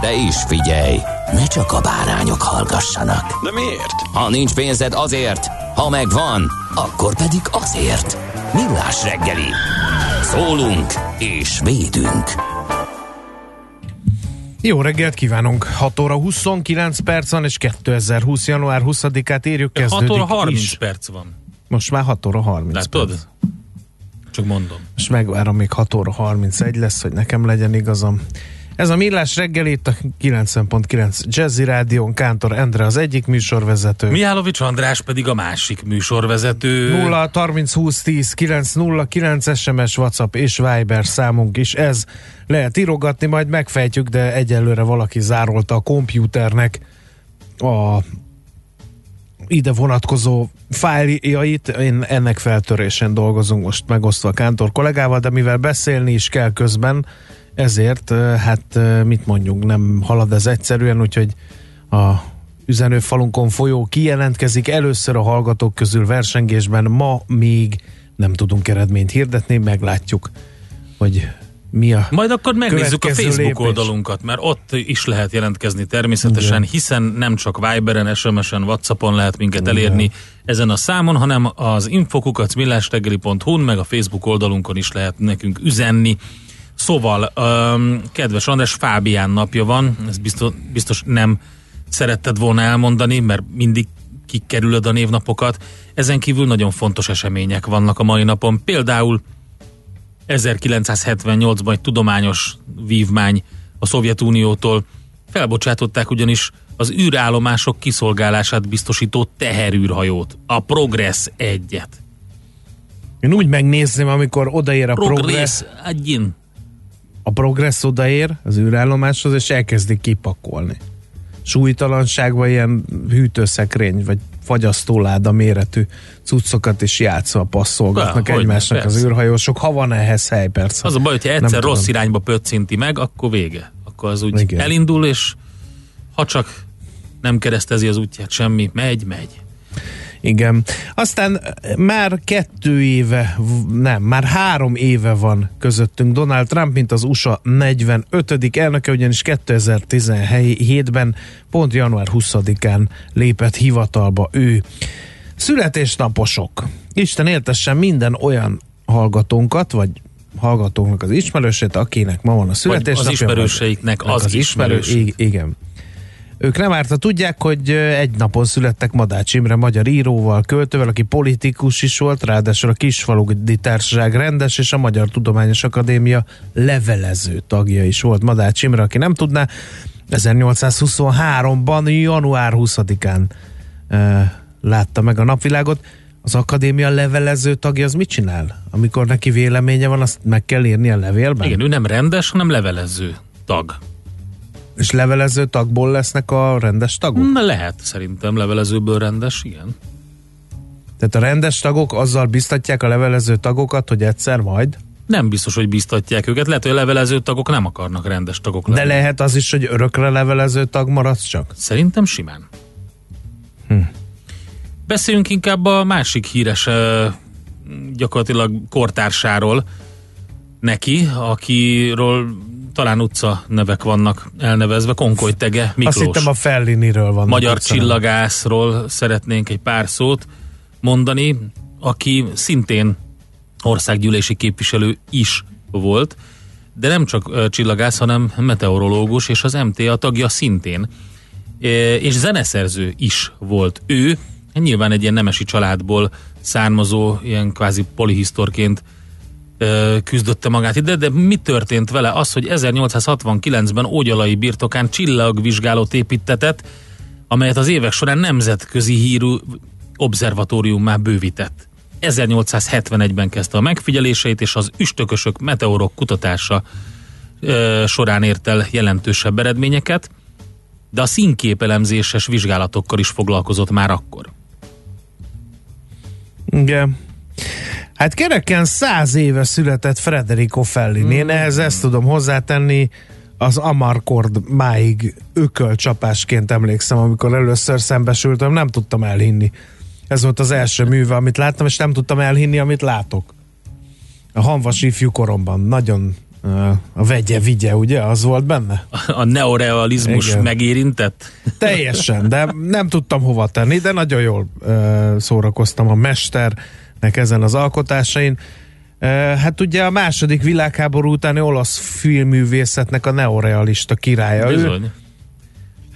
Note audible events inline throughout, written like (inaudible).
De is figyelj, ne csak a bárányok hallgassanak. De miért? Ha nincs pénzed azért, ha megvan, akkor pedig azért. Millás reggeli. Szólunk és védünk. Jó reggelt kívánunk! 6 óra 29 perc van, és 2020. január 20-át írjuk, kezdődik 6 óra 30 is. perc van. Most már 6 óra 30 Látod? perc. Csak mondom. Most megvárom, még 6 óra 31 lesz, hogy nekem legyen igazam. Ez a Millás reggel itt a 90.9 Jazzy Rádión, Kántor Endre az egyik műsorvezető. Mihálovics András pedig a másik műsorvezető. 0 30 20 10 9 0 9 SMS, WhatsApp és Viber számunk is ez. Lehet írogatni, majd megfejtjük, de egyelőre valaki zárolta a kompjúternek a ide vonatkozó fájljait, én ennek feltörésen dolgozunk most megosztva a Kántor kollégával, de mivel beszélni is kell közben, ezért hát mit mondjuk, nem halad ez egyszerűen, úgyhogy a üzenőfalunkon folyó kijelentkezik először a hallgatók közül versengésben, ma még nem tudunk eredményt hirdetni, meglátjuk, hogy mi a Majd akkor megnézzük a Facebook lépés. oldalunkat, mert ott is lehet jelentkezni természetesen, Igen. hiszen nem csak Viberen, SMS-en, Whatsappon lehet minket Igen. elérni ezen a számon, hanem az infokukacmillástegeli.hu-n, meg a Facebook oldalunkon is lehet nekünk üzenni. Szóval, öm, kedves András, Fábián napja van, ez biztos, biztos nem szeretted volna elmondani, mert mindig kikerülöd a névnapokat. Ezen kívül nagyon fontos események vannak a mai napon. Például 1978-ban egy tudományos vívmány a Szovjetuniótól felbocsátották ugyanis az űrállomások kiszolgálását biztosító teherűrhajót, a Progress 1-et. Én úgy megnézném, amikor odaér a Progress, Progress 1 a Progress odaér az űrállomáshoz, és elkezdik kipakolni. Súlytalanságban ilyen hűtőszekrény, vagy fagyasztóláda méretű cuccokat is játszva passzolgatnak hogyne, egymásnak az persze. űrhajósok, ha van ehhez hely persze. Az a baj, hogyha Nem egyszer tudom. rossz irányba pöccinti meg, akkor vége. Akkor az úgy Igen. elindul, és ha csak nem keresztezi az útját semmi, megy, megy. Igen. Aztán eh, már kettő éve, nem, már három éve van közöttünk Donald Trump, mint az USA 45. elnöke, ugyanis 2017-ben, pont január 20-án lépett hivatalba ő. Születésnaposok. Isten éltessen minden olyan hallgatónkat, vagy hallgatónknak az ismerősét, akinek ma van a születésnapja. az ismerőseiknek vagy- az ismerős. Igen. Ők nem árta tudják, hogy egy napon születtek Madács Imre magyar íróval, költővel, aki politikus is volt, ráadásul a Kisfaludi Társaság rendes és a Magyar Tudományos Akadémia levelező tagja is volt Madács Imre, aki nem tudná, 1823-ban, január 20-án ö, látta meg a napvilágot. Az akadémia levelező tagja az mit csinál? Amikor neki véleménye van, azt meg kell írni a levélben? Igen, ő nem rendes, hanem levelező tag. És levelező tagból lesznek a rendes tagok? Na, lehet szerintem levelezőből rendes, igen. Tehát a rendes tagok azzal biztatják a levelező tagokat, hogy egyszer majd, Nem biztos, hogy biztatják őket. Lehet, hogy a levelező tagok nem akarnak rendes tagok lenni. de lehet az is, hogy örökre levelező tag maradsz csak. Szerintem simán. Hm. Beszéljünk inkább a másik híres gyakorlatilag kortársáról neki, akiről talán utca nevek vannak elnevezve, Konkoly Tege Miklós. Azt hittem a Felliniről van. magyar csillagászról szeretnénk egy pár szót mondani, aki szintén országgyűlési képviselő is volt, de nem csak csillagász, hanem meteorológus, és az MTA tagja szintén. és zeneszerző is volt ő. Nyilván egy ilyen nemesi családból származó, ilyen kvázi polihisztorként küzdötte magát ide, de mi történt vele? Az, hogy 1869-ben Ógyalai birtokán csillagvizsgálót építetett, amelyet az évek során nemzetközi hírű obszervatóriummá bővített. 1871-ben kezdte a megfigyeléseit, és az üstökösök meteorok kutatása ö, során ért el jelentősebb eredményeket, de a színképelemzéses vizsgálatokkal is foglalkozott már akkor. Igen. Hát kereken száz éve született Federico Fellini. Én ehhez ezt tudom hozzátenni, az Amarcord máig ökölcsapásként emlékszem, amikor először szembesültem, nem tudtam elhinni. Ez volt az első műve, amit láttam, és nem tudtam elhinni, amit látok. A hanvas ifjú koromban. Nagyon uh, a vegye, vigye, ugye? Az volt benne? A neorealizmus Igen. megérintett? Teljesen, de nem tudtam hova tenni, de nagyon jól uh, szórakoztam a mesternek ezen az alkotásain. Hát ugye a második világháború utáni olasz filmművészetnek a neorealista királya. Ő, Bizony.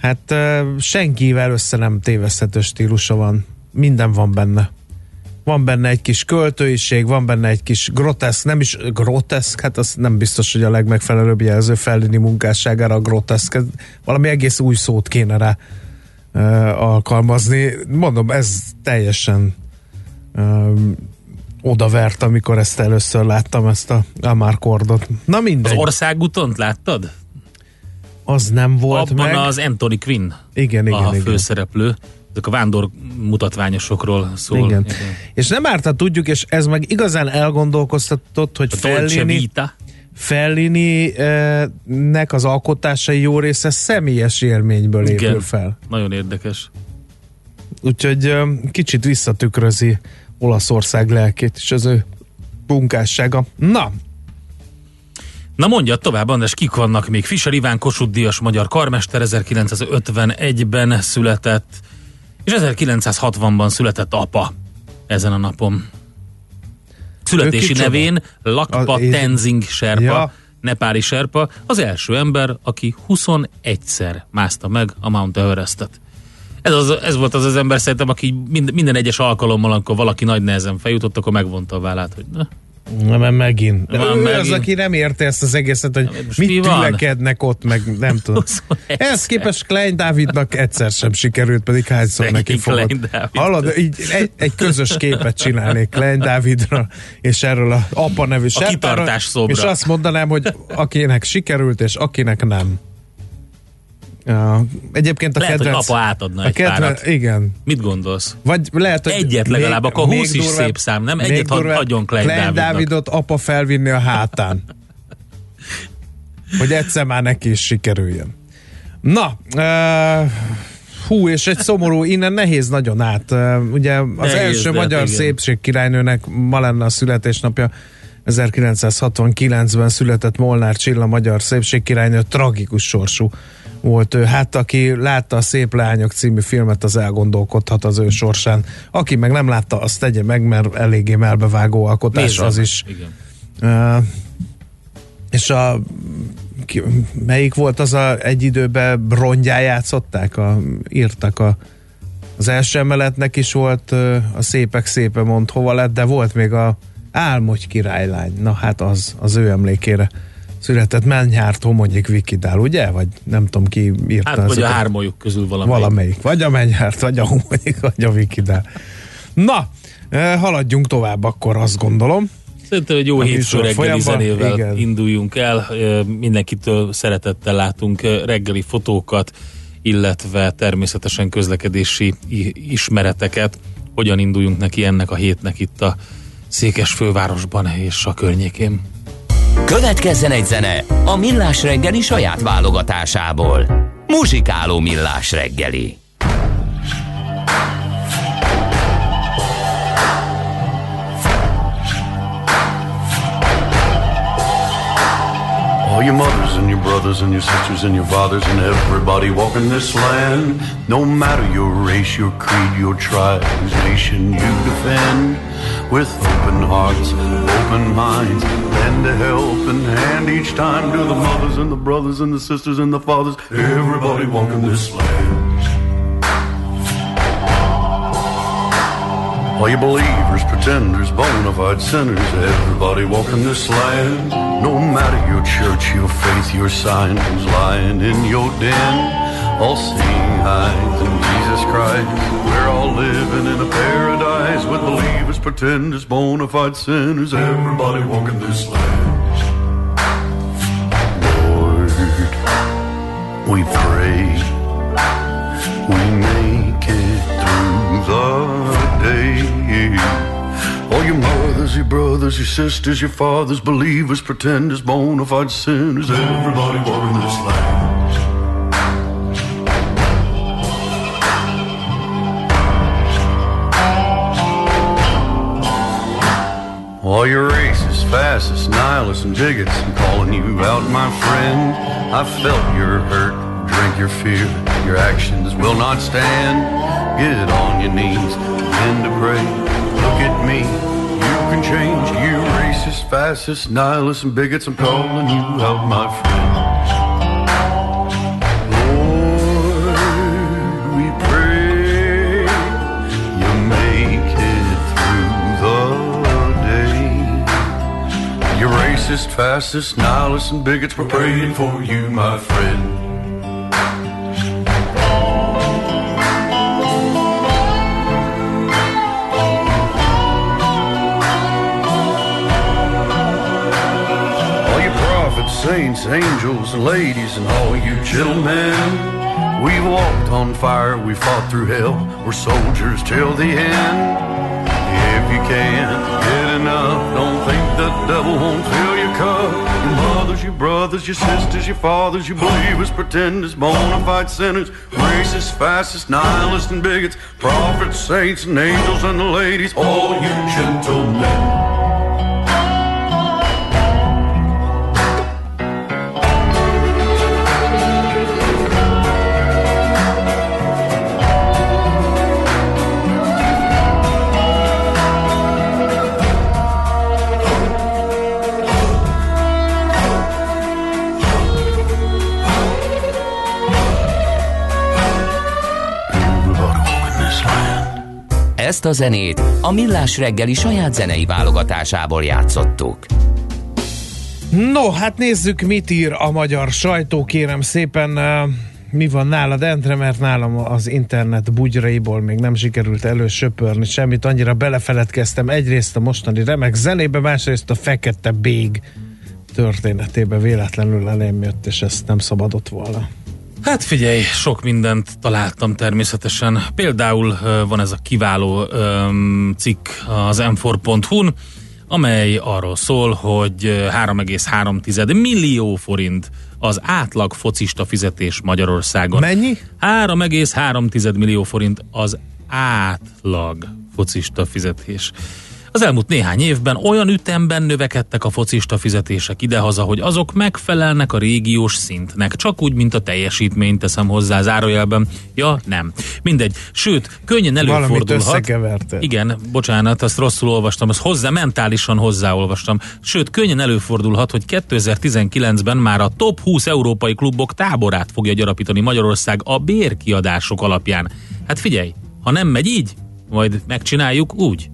hát uh, senkivel össze nem téveszthető stílusa van. Minden van benne. Van benne egy kis költőiség, van benne egy kis groteszk, nem is groteszk, hát az nem biztos, hogy a legmegfelelőbb jelző Fellini munkásságára a groteszk. Valami egész új szót kéne rá alkalmazni. Mondom, ez teljesen odavert, amikor ezt először láttam, ezt a Amarkordot. Na Az mindegy, országútont láttad? az nem volt Abban meg. az Anthony Quinn Igen, igen, a igen. főszereplő. Ezek a vándor mutatványosokról szól. Igen. És nem árt, ha tudjuk, és ez meg igazán elgondolkoztatott, hogy Fellini. Fellini-nek az alkotásai jó része személyes élményből épül Igen. fel. Nagyon érdekes. Úgyhogy kicsit visszatükrözi Olaszország lelkét és az ő munkássága. Na, Na mondja tovább, András, kik vannak még? Fischer Iván Kossuth Díjas magyar karmester 1951-ben született, és 1960-ban született apa ezen a napon. Születési nevén Lakpa Tenzing Serpa, Ja. nepáli serpa, az első ember, aki 21-szer mászta meg a Mount Everestet. Ez, az, ez volt az az ember szerintem, aki mind, minden egyes alkalommal, amikor valaki nagy nehezen feljutott, akkor megvonta a vállát, hogy na, Na, mert megint. Már ő az, megint. aki nem érte ezt az egészet, hogy most mit mi tülekednek ott, meg nem (laughs) tudom. 21 Ehhez képest Klein Dávidnak egyszer sem sikerült, pedig hányszor neki fogott. Hallod, így egy, egy közös képet csinálnék Klein Dávidra, és erről a apa nevű kitartás szobra. És azt mondanám, hogy akinek sikerült, és akinek nem. Ja, egyébként a Lehet, hogy kedvenc... apa átadna a egy kedvenc, párat. Igen. Mit gondolsz? Vagy lehet, hogy Egyet legalább, akkor 20 is szép szám, nem? még Egyet durvább, adjon Klein Dávidnak. Dávidot apa felvinni a hátán. hogy egyszer már neki is sikerüljön. Na, uh, hú, és egy szomorú, innen nehéz nagyon át. Uh, ugye az Nehéz, első hát magyar igen. szépség királynőnek ma lenne a születésnapja. 1969-ben született Molnár Csilla magyar szépségkirálynő, tragikus sorsú volt ő. Hát aki látta a Szép Leányok című filmet, az elgondolkodhat az ő sorsán. Aki meg nem látta, azt tegye meg, mert eléggé melbevágó alkotás Nézzem az is. Igen. Uh, és a ki, melyik volt az a egy időben rongyá játszották, a, írtak a az első emeletnek is volt a szépek szépe mond hova lett, de volt még a Álmogy királylány. Na hát az, az ő emlékére született Mennyárt Homonyik Vikidál, ugye? Vagy nem tudom ki írta. Hát, vagy a hármójuk közül valamelyik. Valamelyik. Vagy a Mennyárt, vagy a Homonyik, vagy a Vikidál. Na, ö, haladjunk tovább akkor azt gondolom. Szerintem egy jó hétfő reggeli folyamban, zenével igen. induljunk el. Ö, Mindenkitől szeretettel látunk ö, reggeli fotókat, illetve természetesen közlekedési ismereteket. Hogyan induljunk neki ennek a hétnek itt a Székes fővárosban és a környékén. Következzen egy zene a Millás reggeli saját válogatásából. Muzsikáló Millás reggeli. All your mothers and your brothers and your sisters and your fathers and everybody walking this land. No matter your race, your creed, your tribe, whose nation you defend. With open hearts, open minds, lend a helping hand each time to the mothers and the brothers and the sisters and the fathers. Everybody walking this land. All you believers, pretenders, bona fide sinners, everybody walking this land. No matter your church, your faith, your sign, who's lying in your den. All seeing eyes in Jesus Christ. We're all living in a paradise with believers, pretenders, bona fide sinners, everybody walking this land. Lord, we pray your brothers, your sisters, your fathers, believers, pretenders, bona fide sinners, everybody walking this land. All your racists, fascists, nihilists, and bigots, I'm calling you out, my friend. I felt your hurt, drink your fear, your actions will not stand. Get on your knees, begin to pray. Look at me, can change. You racist, fascists, nihilists, and bigots, I'm calling you out, my friend. Lord, we pray you make it through the day. You racist, fascist, nihilists, and bigots, we're praying for you, my friend. Saints, angels, ladies, and all you gentlemen. We've walked on fire, we fought through hell. We're soldiers till the end. If you can't get enough, don't think the devil won't fill your cup. Your mothers, your brothers, your sisters, your fathers, your believers, pretenders, bona fide sinners, racists, fascists, nihilists, and bigots, prophets, saints, and angels, and the ladies, all you gentlemen. Ezt a zenét a Millás reggeli saját zenei válogatásából játszottuk. No, hát nézzük, mit ír a magyar sajtó, kérem szépen. Mi van nálad, Endre, mert nálam az internet bugyraiból még nem sikerült elősöpörni semmit, annyira belefeledkeztem egyrészt a mostani remek zenébe, másrészt a fekete bég történetébe véletlenül elém jött, és ezt nem szabadott volna. Hát figyelj, sok mindent találtam természetesen. Például van ez a kiváló cikk az m4.hu-n, amely arról szól, hogy ö, 3,3 millió forint az átlag focista fizetés Magyarországon. Mennyi? 3,3 millió forint az átlag focista fizetés. Az elmúlt néhány évben olyan ütemben növekedtek a focista fizetések idehaza, hogy azok megfelelnek a régiós szintnek, csak úgy, mint a teljesítményt teszem hozzá zárójelben. Ja, nem. Mindegy. Sőt, könnyen előfordulhat. Igen, bocsánat, azt rosszul olvastam, azt hozzá, mentálisan hozzáolvastam. Sőt, könnyen előfordulhat, hogy 2019-ben már a top 20 európai klubok táborát fogja gyarapítani Magyarország a bérkiadások alapján. Hát figyelj, ha nem megy így, majd megcsináljuk úgy.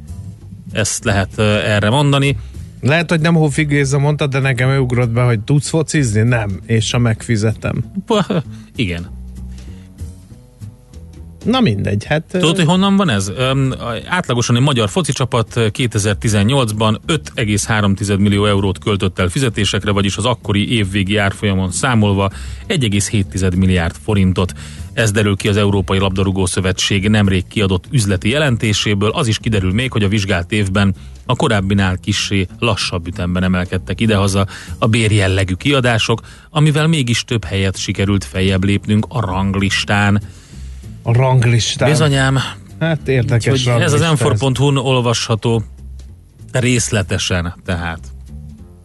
Ezt lehet erre mondani. Lehet, hogy nem Hófi Géza mondta, de nekem ő ugrott be, hogy tudsz focizni? Nem, és ha megfizetem. Igen. Na mindegy, hát... Tudod, hogy honnan van ez? Öm, átlagosan egy magyar foci csapat 2018-ban 5,3 millió eurót költött el fizetésekre, vagyis az akkori évvégi árfolyamon számolva 1,7 milliárd forintot. Ez derül ki az Európai Labdarúgó Szövetség nemrég kiadott üzleti jelentéséből. Az is kiderül még, hogy a vizsgált évben a korábbinál kissé lassabb ütemben emelkedtek idehaza a bérjellegű kiadások, amivel mégis több helyet sikerült feljebb lépnünk a ranglistán. A ranglistán. Bizonyám, Hát érdekes hogy ez az m olvasható részletesen, tehát.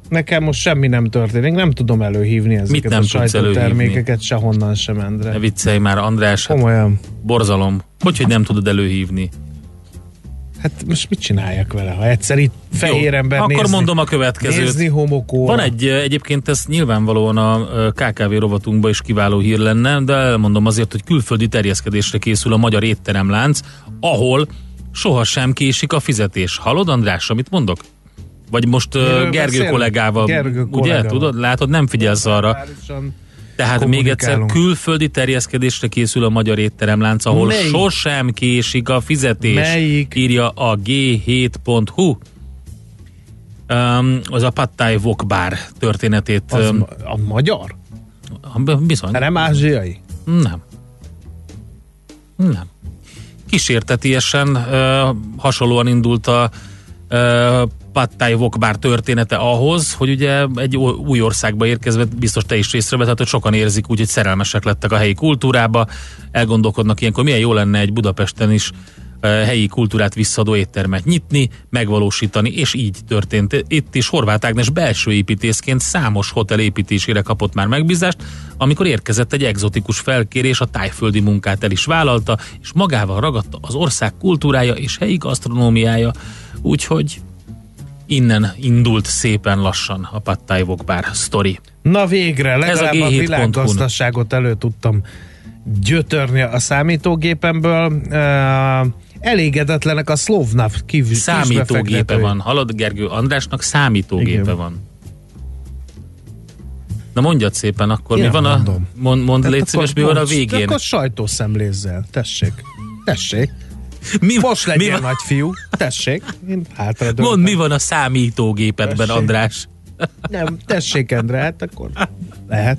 Nekem most semmi nem történik, nem tudom előhívni ezeket nem a sajtótermékeket sehonnan sem, Ne Endre. viccelj már, András, hát Komolyan. borzalom. Hogy, hogy nem tudod előhívni? Hát most mit csináljak vele, ha egyszer itt fehér Jó, ember akkor nézni, mondom a következőt. nézni homokóra. Van egy, egyébként ez nyilvánvalóan a KKV rovatunkban is kiváló hír lenne, de elmondom azért, hogy külföldi terjeszkedésre készül a magyar étteremlánc, ahol sohasem késik a fizetés. Hallod, András, amit mondok? Vagy most Miről Gergő beszélünk? kollégával, Gergő ugye? kollégával. Tudod, látod, nem figyelsz arra. Globálisan Tehát még egyszer külföldi terjeszkedésre készül a magyar étteremlánc, ahol Melyik? sosem késik a fizetés. Melyik? Írja a g7.hu. Um, az a Pattai Vokbár történetét. Az um, a magyar? bizony. Nem ázsiai? Nem. Nem. Kísértetiesen uh, hasonlóan indult a uh, Pattai Vokbár története ahhoz, hogy ugye egy új országba érkezve biztos te is észrevetted, hogy sokan érzik úgy, hogy szerelmesek lettek a helyi kultúrába, elgondolkodnak ilyenkor, milyen jó lenne egy Budapesten is uh, helyi kultúrát visszadó éttermet nyitni, megvalósítani, és így történt. Itt is Horváth Ágnes belső építészként számos hotel építésére kapott már megbízást, amikor érkezett egy egzotikus felkérés, a tájföldi munkát el is vállalta, és magával ragadta az ország kultúrája és helyi gasztronómiája, úgyhogy innen indult szépen lassan a Pattai Vokbár sztori. Na végre, legalább Ez a a, G7.hu-n. világgazdaságot elő tudtam gyötörni a számítógépemből. Uh, elégedetlenek a Slovnav kívül. Számítógépe van. Hallod, Gergő, Andrásnak számítógépe Igen. van. Na mondjad szépen, akkor Én mi van a... mondom. Mond, mond légy szíves, mi van a végén? Akkor sajtószemlézzel. Tessék. Tessék. Mi, Most mi, legyél van, nagy fiú. Tessék. Én mondd, mi van a számítógépedben, Tessék. András? Nem, tessék, Endre, hát akkor lehet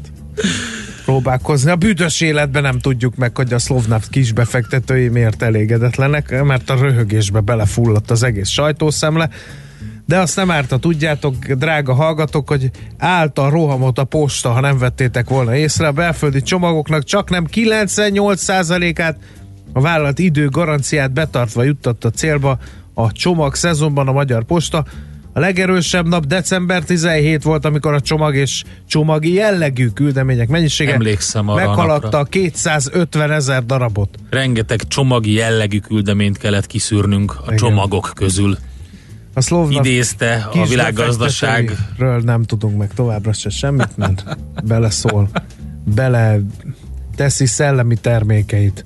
próbálkozni. A büdös életben nem tudjuk meg, hogy a Slovnav kisbefektetői miért elégedetlenek, mert a röhögésbe belefulladt az egész sajtószemle. De azt nem árt, ha tudjátok, drága hallgatók, hogy állt a rohamot a posta, ha nem vettétek volna észre. A belföldi csomagoknak csak nem 98%-át a vállalat idő garanciát betartva juttatta célba a csomag szezonban a Magyar Posta. A legerősebb nap december 17 volt, amikor a csomag és csomagi jellegű küldemények mennyisége Emlékszem arra a meghaladta napra. a 250 ezer darabot. Rengeteg csomagi jellegű küldeményt kellett kiszűrnünk a Igen. csomagok közül. A Idézte a kis világgazdaság befektetőiről nem tudunk meg továbbra se semmit, mert beleszól, bele teszi szellemi termékeit.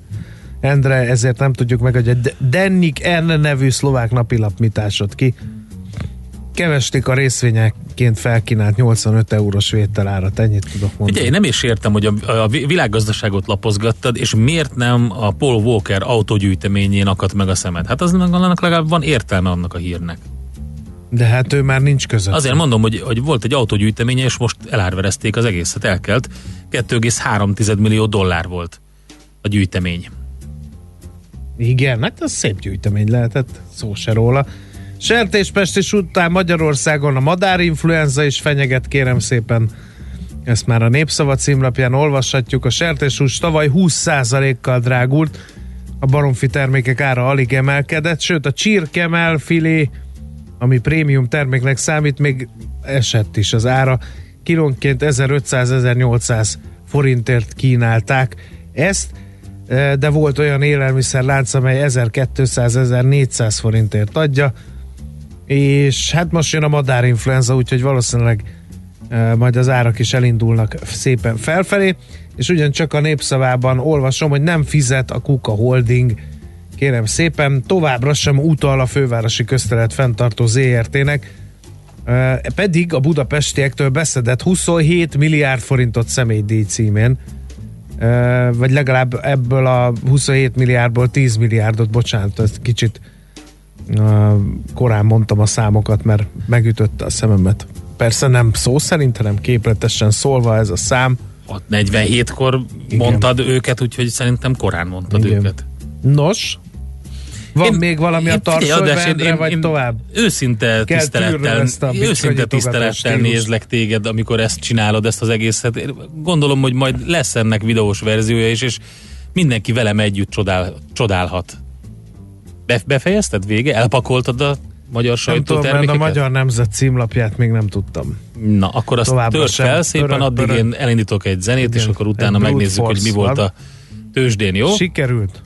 Endre, ezért nem tudjuk meg, hogy a De- Dennik N nevű szlovák napilap mit ásott ki. Kevesték a részvényeként felkínált 85 eurós vételárat, ennyit tudok mondani. Ugye én nem is értem, hogy a, a vi- világgazdaságot lapozgattad, és miért nem a Paul Walker autógyűjteményén akadt meg a szemed? Hát az annak legalább van értelme annak a hírnek. De hát ő már nincs között. Azért mondom, hogy, hogy volt egy autógyűjteménye, és most elárverezték az egészet, elkelt. 2,3 millió dollár volt a gyűjtemény. Igen, hát az szép gyűjtemény lehetett, szó se róla. Sertéspestis után Magyarországon a madárinfluenza is fenyeget, kérem szépen. Ezt már a Népszava címlapján olvashatjuk. A sertéshús tavaly 20%-kal drágult, a baromfi termékek ára alig emelkedett, sőt a csirkemel filé, ami prémium terméknek számít, még esett is az ára. Kilónként 1500-1800 forintért kínálták ezt, de volt olyan élelmiszerlánc, amely 1200-1400 forintért adja, és hát most jön a madárinfluenza, úgyhogy valószínűleg majd az árak is elindulnak szépen felfelé, és ugyancsak a népszavában olvasom, hogy nem fizet a Kuka Holding, kérem szépen, továbbra sem utal a fővárosi köztelet fenntartó ZRT-nek, pedig a budapestiektől beszedett 27 milliárd forintot személydíj címén, vagy legalább ebből a 27 milliárdból 10 milliárdot, bocsánat, ez kicsit korán mondtam a számokat, mert megütötte a szememet. Persze nem szó szerint, hanem képletesen szólva ez a szám. Ott 47-kor Igen. mondtad őket, úgyhogy szerintem korán mondtad Igen. őket. Nos, van én, még valami a én- András, tartsóvendre, vagy tovább? Őszinte Kell tisztelettel, a őszinte tisztelettel nézlek téged, amikor ezt csinálod, ezt az egészet. Én Gondolom, hogy majd lesz ennek videós verziója is, és mindenki velem együtt csodál, csodálhat. Be, befejezted vége? Elpakoltad a magyar Nem tudom, mert a sajtótermékeket? Magyar Nemzet címlapját még nem tudtam. Na, akkor azt Továbbra tört sem. fel szépen, Pörög, addig pörög. én elindítok egy zenét, és Igen. akkor utána megnézzük, hogy mi volt a tőzsdén, jó? Sikerült?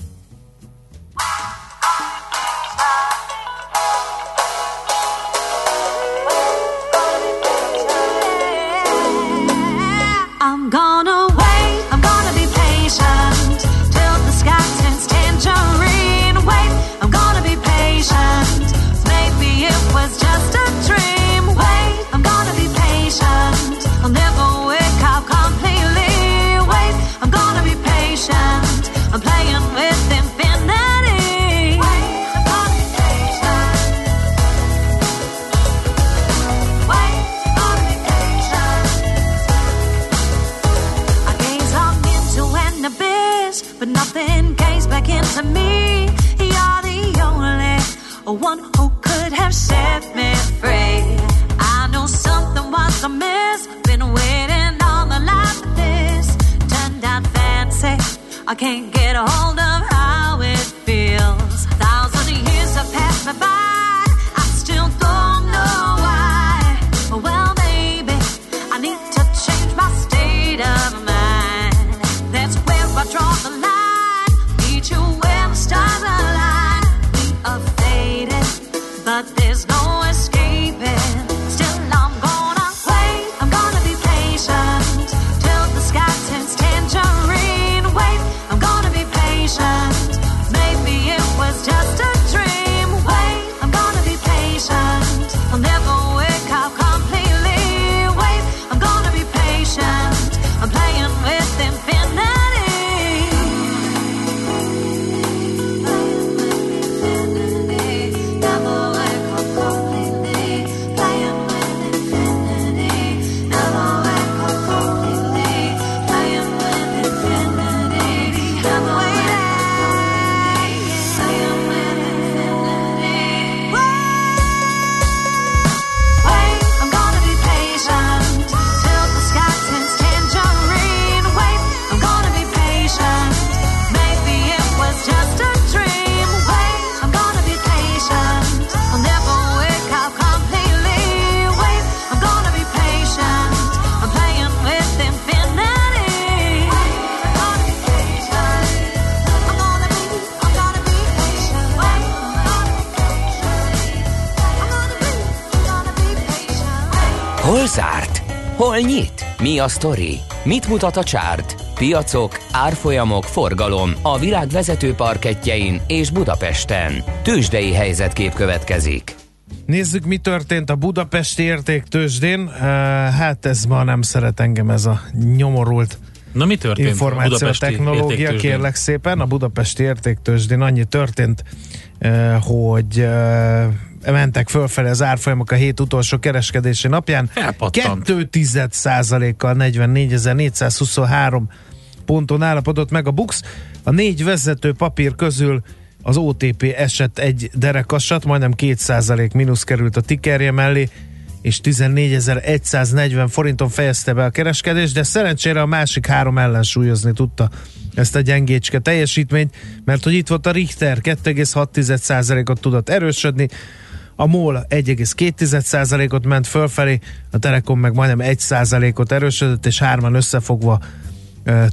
Into me. You're the only one who could have set me free. I know something was amiss. Been waiting the line for this. Turned out fancy. I can't get a hold of how it feels. Thousand years have passed me by. Mi a sztori? Mit mutat a csárt? Piacok, árfolyamok, forgalom a világ vezető parketjein és Budapesten. Tősdei helyzetkép következik. Nézzük, mi történt a budapesti értéktősdén. Hát ez ma nem szeret engem ez a nyomorult Na mi történt? információ budapesti technológia, kérlek szépen. A budapesti értéktősdén annyi történt, hogy mentek fölfelé az árfolyamok a hét utolsó kereskedési napján. Elpattant. 2 kal 44.423 ponton állapodott meg a Bux. A négy vezető papír közül az OTP esett egy derekasat, majdnem 2% mínusz került a tikerje mellé, és 14.140 forinton fejezte be a kereskedést, de szerencsére a másik három ellensúlyozni tudta ezt a gyengécske teljesítményt, mert hogy itt volt a Richter 2,6%-ot tudott erősödni, a MOL 1,2%-ot ment fölfelé, a Telekom meg majdnem 1%-ot erősödött, és hárman összefogva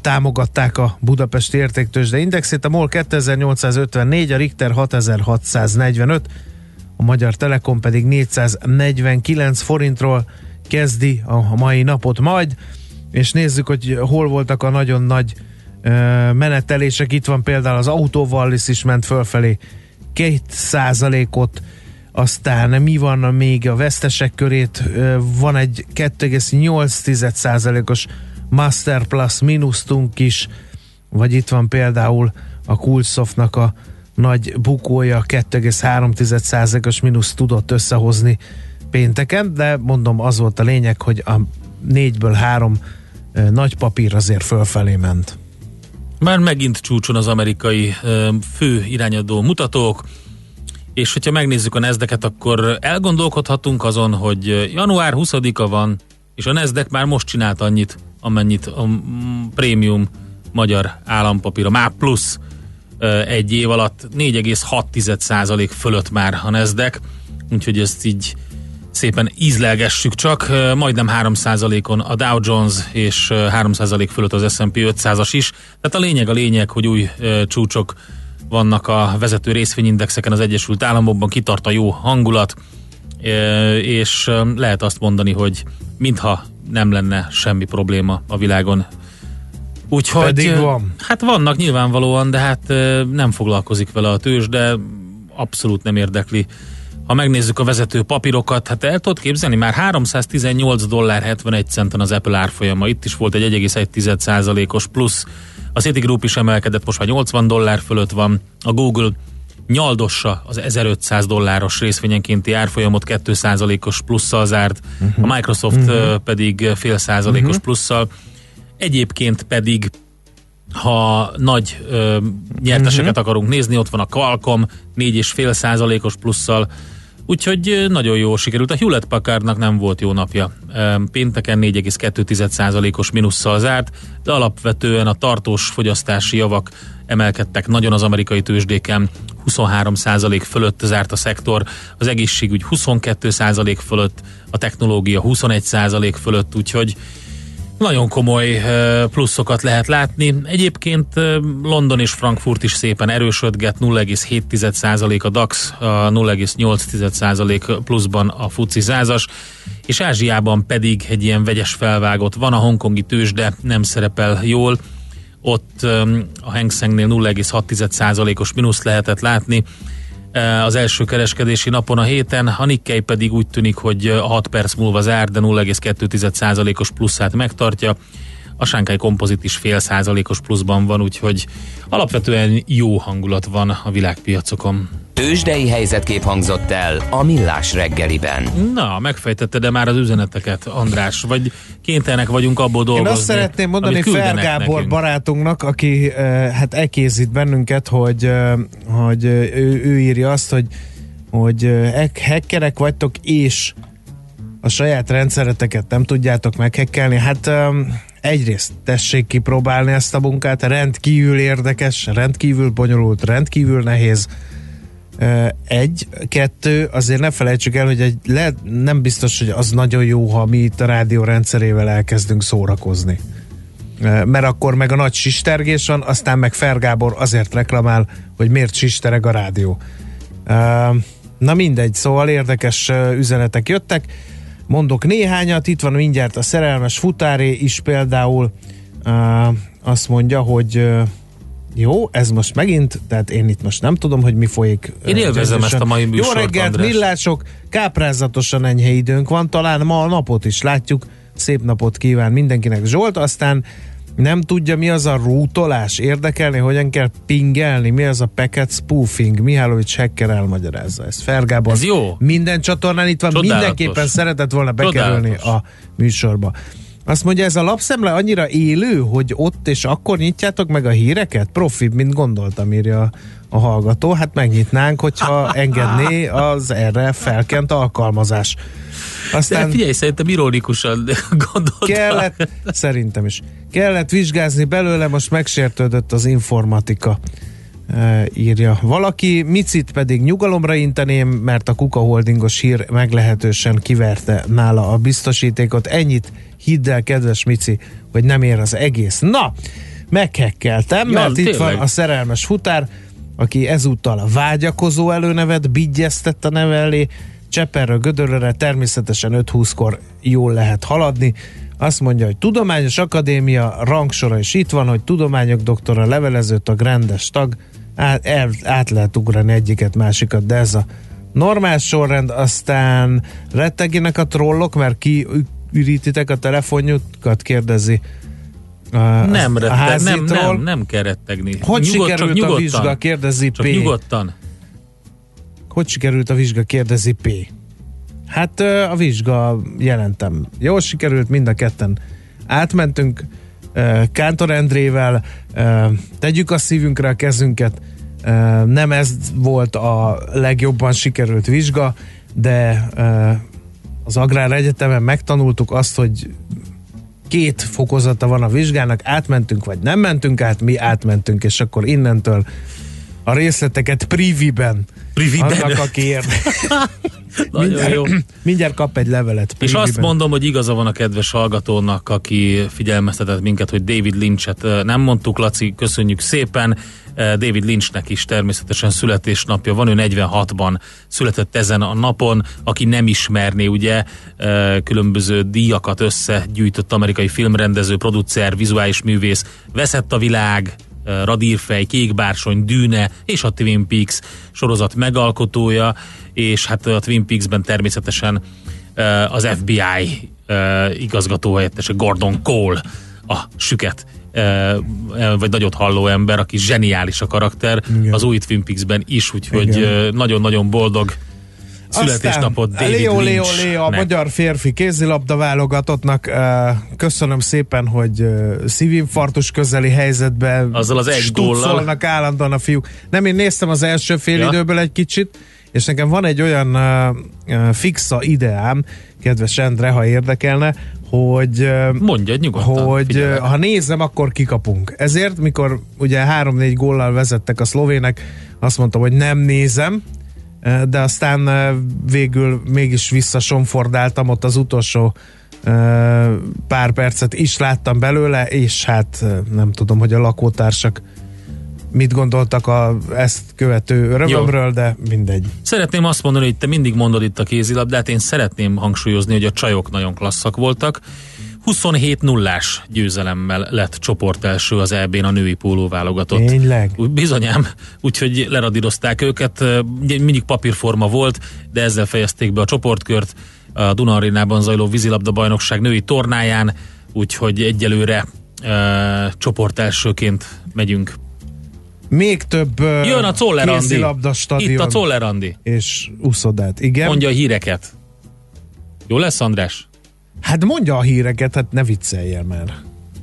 támogatták a Budapesti Értéktősde Indexét. A MOL 2854, a Richter 6645, a Magyar Telekom pedig 449 forintról kezdi a mai napot majd, és nézzük, hogy hol voltak a nagyon nagy menetelések. Itt van például az Autóvallis is ment fölfelé 2% ot aztán mi van még a vesztesek körét, van egy 2,8%-os Master Plus mínusztunk is, vagy itt van például a Coolsoftnak a nagy bukója 2,3%-os mínusz tudott összehozni pénteken, de mondom az volt a lényeg, hogy a négyből három nagy papír azért fölfelé ment. Már megint csúcson az amerikai fő irányadó mutatók, és hogyha megnézzük a nezdeket, akkor elgondolkodhatunk azon, hogy január 20-a van, és a Nezdek már most csinált annyit, amennyit a prémium magyar állampapír, a MÁP Plus ö, egy év alatt 4,6% fölött már a Nezdek, úgyhogy ezt így szépen ízlelgessük csak, majdnem 3%-on a Dow Jones és ö, 3% fölött az S&P 500-as is. Tehát a lényeg a lényeg, hogy új csúcsok vannak a vezető részvényindexeken az Egyesült Államokban, kitart a jó hangulat, és lehet azt mondani, hogy mintha nem lenne semmi probléma a világon. Úgyhogy, Pedig van. Hát vannak nyilvánvalóan, de hát nem foglalkozik vele a tőzs, de abszolút nem érdekli. Ha megnézzük a vezető papírokat, hát el tudod képzelni, már 318 dollár 71 centen az Apple árfolyama, itt is volt egy 1,1%-os plusz, a Citigroup is emelkedett, most már 80 dollár fölött van, a Google nyaldossa az 1500 dolláros részvényenkénti árfolyamot 2%-os plusszal zárt, a Microsoft uh-huh. pedig fél százalékos uh-huh. plusszal, egyébként pedig ha nagy ö, nyerteseket uh-huh. akarunk nézni, ott van a Qualcomm 4,5 százalékos plusszal, úgyhogy nagyon jó sikerült. A Hewlett Packardnak nem volt jó napja. Pénteken 4,2 százalékos minusszal zárt, de alapvetően a tartós fogyasztási javak emelkedtek nagyon az amerikai tőzsdéken, 23 százalék fölött zárt a szektor, az egészségügy 22 százalék fölött, a technológia 21 százalék fölött, úgyhogy nagyon komoly pluszokat lehet látni. Egyébként London és Frankfurt is szépen erősödget, 0,7% a DAX, a 0,8% pluszban a FUCI százas, és Ázsiában pedig egy ilyen vegyes felvágott van, a hongkongi tőzsde nem szerepel jól, ott a Hang Sengnél 0,6%-os mínusz lehetett látni, az első kereskedési napon a héten, a Nikkei pedig úgy tűnik, hogy 6 perc múlva zár, de 0,2%-os pluszát megtartja. A Sánkai kompozit is fél százalékos pluszban van, úgyhogy alapvetően jó hangulat van a világpiacokon. Tőzsdei helyzetkép hangzott el a Millás reggeliben. Na, megfejtette de már az üzeneteket, András, vagy kénytelenek vagyunk abból dolgozni. Én azt szeretném mondani Fer Gábor nekünk. barátunknak, aki uh, hát ekézít bennünket, hogy, uh, hogy uh, ő, ő írja azt, hogy hogy hackerek vagytok, és a saját rendszereteket nem tudjátok meghekkelni. Hát egyrészt tessék kipróbálni ezt a munkát, rendkívül érdekes, rendkívül bonyolult, rendkívül nehéz, egy, kettő, azért ne felejtsük el, hogy egy, le, nem biztos, hogy az nagyon jó, ha mi itt a rádió rendszerével elkezdünk szórakozni. Mert akkor meg a nagy sistergés van, aztán meg Fergábor azért reklamál, hogy miért sistereg a rádió. Na mindegy, szóval érdekes üzenetek jöttek. Mondok néhányat, itt van mindjárt a szerelmes futáré is például azt mondja, hogy jó, ez most megint, tehát én itt most nem tudom, hogy mi folyik. Én élvezem ezt a mai műsort, Jó reggelt, András. millások, káprázatosan enyhe időnk van, talán ma a napot is látjuk. Szép napot kíván mindenkinek Zsolt, aztán nem tudja, mi az a rútolás, érdekelni, hogyan kell pingelni, mi az a packet spoofing, Mihálovics Hekker elmagyarázza ezt. Fergában. Ez jó. Minden csatornán itt van, Csodálatos. mindenképpen szeretett volna bekerülni Csodálatos. a műsorba. Azt mondja, ez a lapszemle annyira élő, hogy ott és akkor nyitjátok meg a híreket? Profi, mint gondoltam, írja a hallgató. Hát megnyitnánk, hogyha engedné az erre felkent alkalmazás. Aztán De figyelj, szerintem ironikusan (laughs) gondoltam. Kellett, szerintem is. Kellett vizsgázni belőle, most megsértődött az informatika írja valaki, Micit pedig nyugalomra inteném, mert a Kuka Holdingos hír meglehetősen kiverte nála a biztosítékot. Ennyit hidd el, kedves Mici, hogy nem ér az egész. Na, meghekkeltem, ja, mert tényleg. itt van a szerelmes futár, aki ezúttal a vágyakozó előnevet bigyeztett a neve elé, Cseperről Gödörre természetesen 5-20-kor jól lehet haladni. Azt mondja, hogy Tudományos Akadémia rangsora is itt van, hogy tudományok doktora, levelező tag, rendes tag, át, el, át lehet ugrani egyiket, másikat, de ez a normál sorrend, aztán retteginek a trollok, mert ki ürítitek a telefonjukat, kérdezi a, nem, a retteg, nem, nem, nem kell rettegni. Hogy Nyugod, sikerült nyugodtan, a vizsga, kérdezi csak P. nyugodtan. Hogy sikerült a vizsga, kérdezi P. Hát a vizsga jelentem. Jól sikerült, mind a ketten átmentünk Kántor Endrével, tegyük a szívünkre a kezünket. Nem ez volt a legjobban sikerült vizsga, de az Agrár Egyetemen megtanultuk azt, hogy két fokozata van a vizsgának, átmentünk vagy nem mentünk át, mi átmentünk, és akkor innentől a részleteket priviben Priviben. Annak, aki (laughs) Nagyon jó. Mindjárt kap egy levelet. Priviben. És azt mondom, hogy igaza van a kedves hallgatónak, aki figyelmeztetett minket, hogy David Lynchet nem mondtuk, Laci, köszönjük szépen. David Lynchnek is természetesen születésnapja van, ő 46-ban született ezen a napon, aki nem ismerné, ugye különböző díjakat összegyűjtött amerikai filmrendező, producer, vizuális művész, veszett a világ, Radírfej, Kékbársony, Dűne és a Twin Peaks sorozat megalkotója, és hát a Twin Peaks-ben természetesen az FBI igazgatóhelyettese Gordon Cole a süket vagy nagyot halló ember, aki zseniális a karakter, Igen. az új Twin Peaks-ben is, úgyhogy nagyon-nagyon boldog születésnapot Aztán David Leo, Leo. Leo, a magyar férfi kézilabda válogatottnak köszönöm szépen, hogy szívinfarktus közeli helyzetben Azzal az egy góllal. állandóan a fiúk. Nem, én néztem az első fél Ja. időből egy kicsit, és nekem van egy olyan uh, fixa ideám, kedves Endre, ha érdekelne, hogy uh, Mondja nyugodtan. hogy figyelek. ha nézem, akkor kikapunk. Ezért, mikor ugye 3-4 góllal vezettek a szlovének, azt mondtam, hogy nem nézem, de aztán végül mégis visszasomfordáltam ott az utolsó pár percet is láttam belőle, és hát nem tudom, hogy a lakótársak mit gondoltak a ezt követő örömömről, de mindegy. Szeretném azt mondani, hogy te mindig mondod itt a kézilabdát, én szeretném hangsúlyozni, hogy a csajok nagyon klasszak voltak. 27 nullás győzelemmel lett csoportelső az EB-n a női póló válogatott. Tényleg? Bizonyám, úgyhogy leradírozták őket, mindig papírforma volt, de ezzel fejezték be a csoportkört a Duna Arénában zajló vízilabda bajnokság női tornáján, úgyhogy egyelőre e, csoportelsőként megyünk. Még több uh, Jön a Czoller Andi. kézilabda stadion Itt a Czoller Andi. és úszodát. Igen? Mondja a híreket. Jó lesz, András? Hát mondja a híreket, hát ne vicceljél már.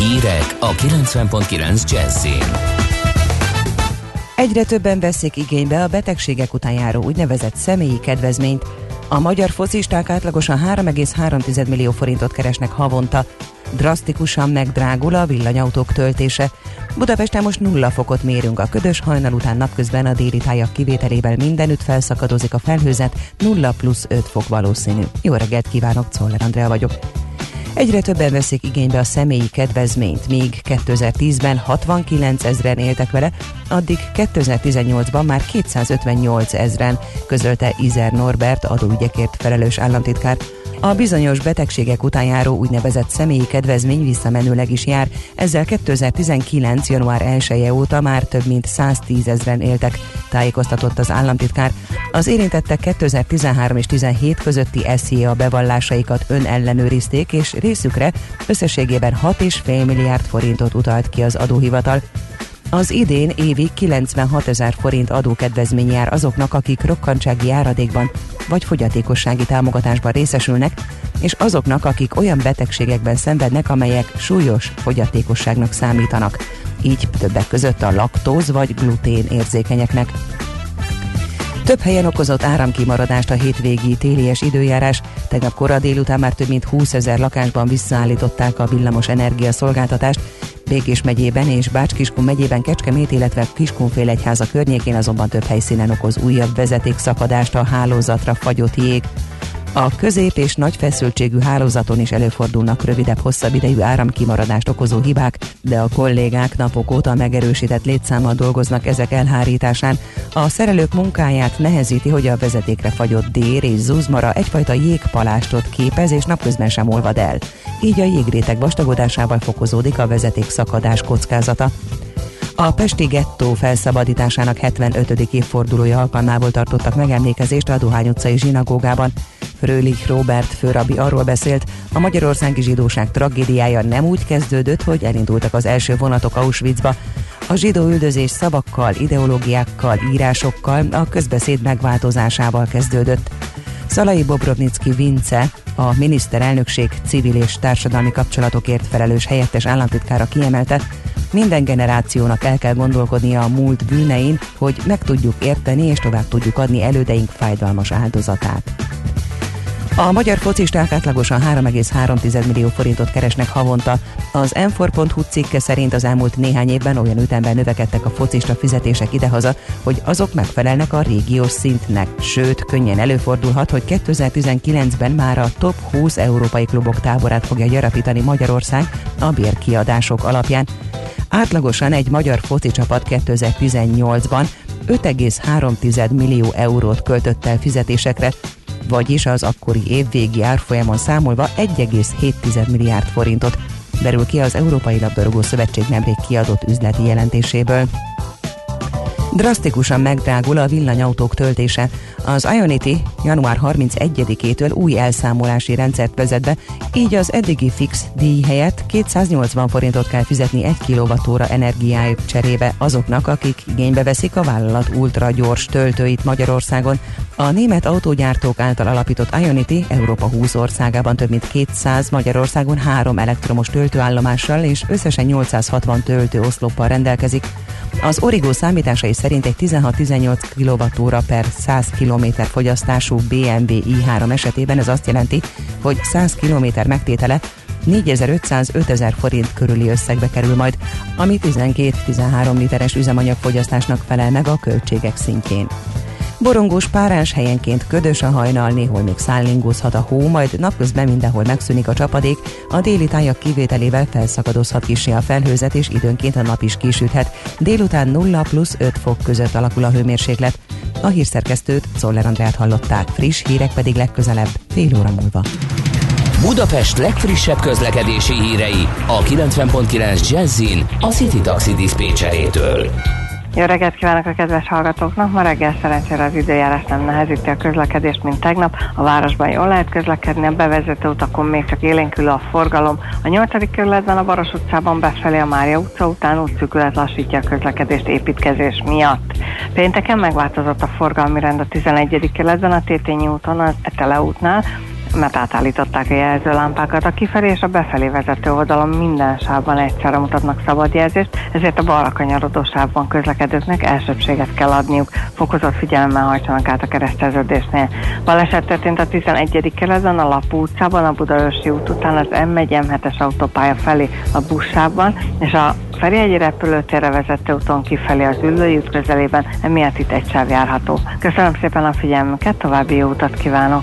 Hírek a 90.9 Jazzin. Egyre többen veszik igénybe a betegségek után járó úgynevezett személyi kedvezményt. A magyar focisták átlagosan 3,3 millió forintot keresnek havonta. Drasztikusan megdrágul a villanyautók töltése. Budapesten most nulla fokot mérünk a ködös hajnal után napközben a déli tájak kivételével mindenütt felszakadozik a felhőzet, 0 plusz 5 fok valószínű. Jó reggelt kívánok, Czoller Andrea vagyok. Egyre többen veszik igénybe a személyi kedvezményt, míg 2010-ben 69 ezren éltek vele, addig 2018-ban már 258 ezren, közölte Izer Norbert adóügyekért felelős államtitkár. A bizonyos betegségek után járó úgynevezett személyi kedvezmény visszamenőleg is jár, ezzel 2019. január 1 -e óta már több mint 110 ezren éltek, tájékoztatott az államtitkár. Az érintettek 2013 és 17 közötti SZIA bevallásaikat önellenőrizték, és részükre összességében 6,5 milliárd forintot utalt ki az adóhivatal. Az idén évi 96 ezer forint adókedvezmény jár azoknak, akik rokkantsági járadékban vagy fogyatékossági támogatásban részesülnek, és azoknak, akik olyan betegségekben szenvednek, amelyek súlyos fogyatékosságnak számítanak, így többek között a laktóz vagy glutén érzékenyeknek. Több helyen okozott áramkimaradást a hétvégi télies időjárás. Tegnap kora délután már több mint 20 ezer lakásban visszaállították a villamos energia szolgáltatást. Békés megyében és Bács-Kiskun megyében Kecskemét, illetve Kiskunfélegyháza környékén azonban több helyszínen okoz újabb vezetékszakadást a hálózatra fagyott jég. A közép és nagy feszültségű hálózaton is előfordulnak rövidebb, hosszabb idejű áramkimaradást okozó hibák, de a kollégák napok óta megerősített létszámmal dolgoznak ezek elhárításán. A szerelők munkáját nehezíti, hogy a vezetékre fagyott dér és zuzmara egyfajta jégpalástot képez, és napközben sem olvad el. Így a jégréteg vastagodásával fokozódik a vezeték szakadás kockázata. A Pesti gettó felszabadításának 75. évfordulója alkalmából tartottak megemlékezést a Dohány utcai zsinagógában. Frölich Robert főrabi arról beszélt, a magyarországi zsidóság tragédiája nem úgy kezdődött, hogy elindultak az első vonatok Auschwitzba. A zsidó üldözés szavakkal, ideológiákkal, írásokkal, a közbeszéd megváltozásával kezdődött. Szalai Bobrovnicki Vince, a miniszterelnökség civil és társadalmi kapcsolatokért felelős helyettes államtitkára kiemelte, minden generációnak el kell gondolkodnia a múlt bűnein, hogy meg tudjuk érteni és tovább tudjuk adni elődeink fájdalmas áldozatát. A magyar focisták átlagosan 3,3 millió forintot keresnek havonta. Az m cikke szerint az elmúlt néhány évben olyan ütemben növekedtek a focista fizetések idehaza, hogy azok megfelelnek a régiós szintnek. Sőt, könnyen előfordulhat, hogy 2019-ben már a top 20 európai klubok táborát fogja gyarapítani Magyarország a bérkiadások alapján. Átlagosan egy magyar foci csapat 2018-ban 5,3 millió eurót költött el fizetésekre, vagyis az akkori évvégi árfolyamon számolva 1,7 milliárd forintot, derül ki az Európai Labdarúgó Szövetség nemrég kiadott üzleti jelentéséből. Drasztikusan megdrágul a villanyautók töltése. Az Ionity január 31-től új elszámolási rendszert vezet be, így az eddigi fix díj helyett 280 forintot kell fizetni 1 kWh energiájuk cserébe azoknak, akik igénybe veszik a vállalat ultra gyors töltőit Magyarországon. A német autógyártók által alapított Ionity Európa 20 országában több mint 200, Magyarországon 3 elektromos töltőállomással és összesen 860 töltőoszloppal rendelkezik. Az Origo számításai szerint egy 16-18 kWh per 100 km fogyasztású BMW i3 esetében ez azt jelenti, hogy 100 km megtétele 4500-5000 forint körüli összegbe kerül majd, ami 12-13 literes üzemanyagfogyasztásnak felel meg a költségek szintjén. Borongós párás helyenként ködös a hajnal, néhol még szállingózhat a hó, majd napközben mindenhol megszűnik a csapadék, a déli tájak kivételével felszakadozhat kisé a felhőzet, és időnként a nap is kisüthet. Délután 0 plusz 5 fok között alakul a hőmérséklet. A hírszerkesztőt Szoller Andrát hallották, friss hírek pedig legközelebb, fél óra múlva. Budapest legfrissebb közlekedési hírei a 90.9 Jazzin a City Taxi Dispécsejétől. Jó reggelt kívánok a kedves hallgatóknak! Ma reggel szerencsére az időjárás nem nehezíti a közlekedést, mint tegnap. A városban jól lehet közlekedni, a bevezető utakon még csak élénkül a forgalom. A 8. kerületben a Baros utcában befelé a Mária utca után útszűkület lassítja a közlekedést építkezés miatt. Pénteken megváltozott a forgalmi rend a 11. kerületben a Tétényi úton, az Etele útnál, mert átállították a jelzőlámpákat. A kifelé és a befelé vezető oldalon minden sávban egyszerre mutatnak szabadjelzést, ezért a balra kanyarodó sávban közlekedőknek elsőbséget kell adniuk. Fokozott figyelemmel hajtsanak át a kereszteződésnél. Baleset történt a 11. kerületben, a Lapú utcában, a Budaörsi út után az M1 M7-es autópálya felé a buszsávban, és a Ferihegyi repülőtérre vezető úton kifelé az Üllői út közelében, emiatt itt egy sáv járható. Köszönöm szépen a figyelmüket, további jó utat kívánok!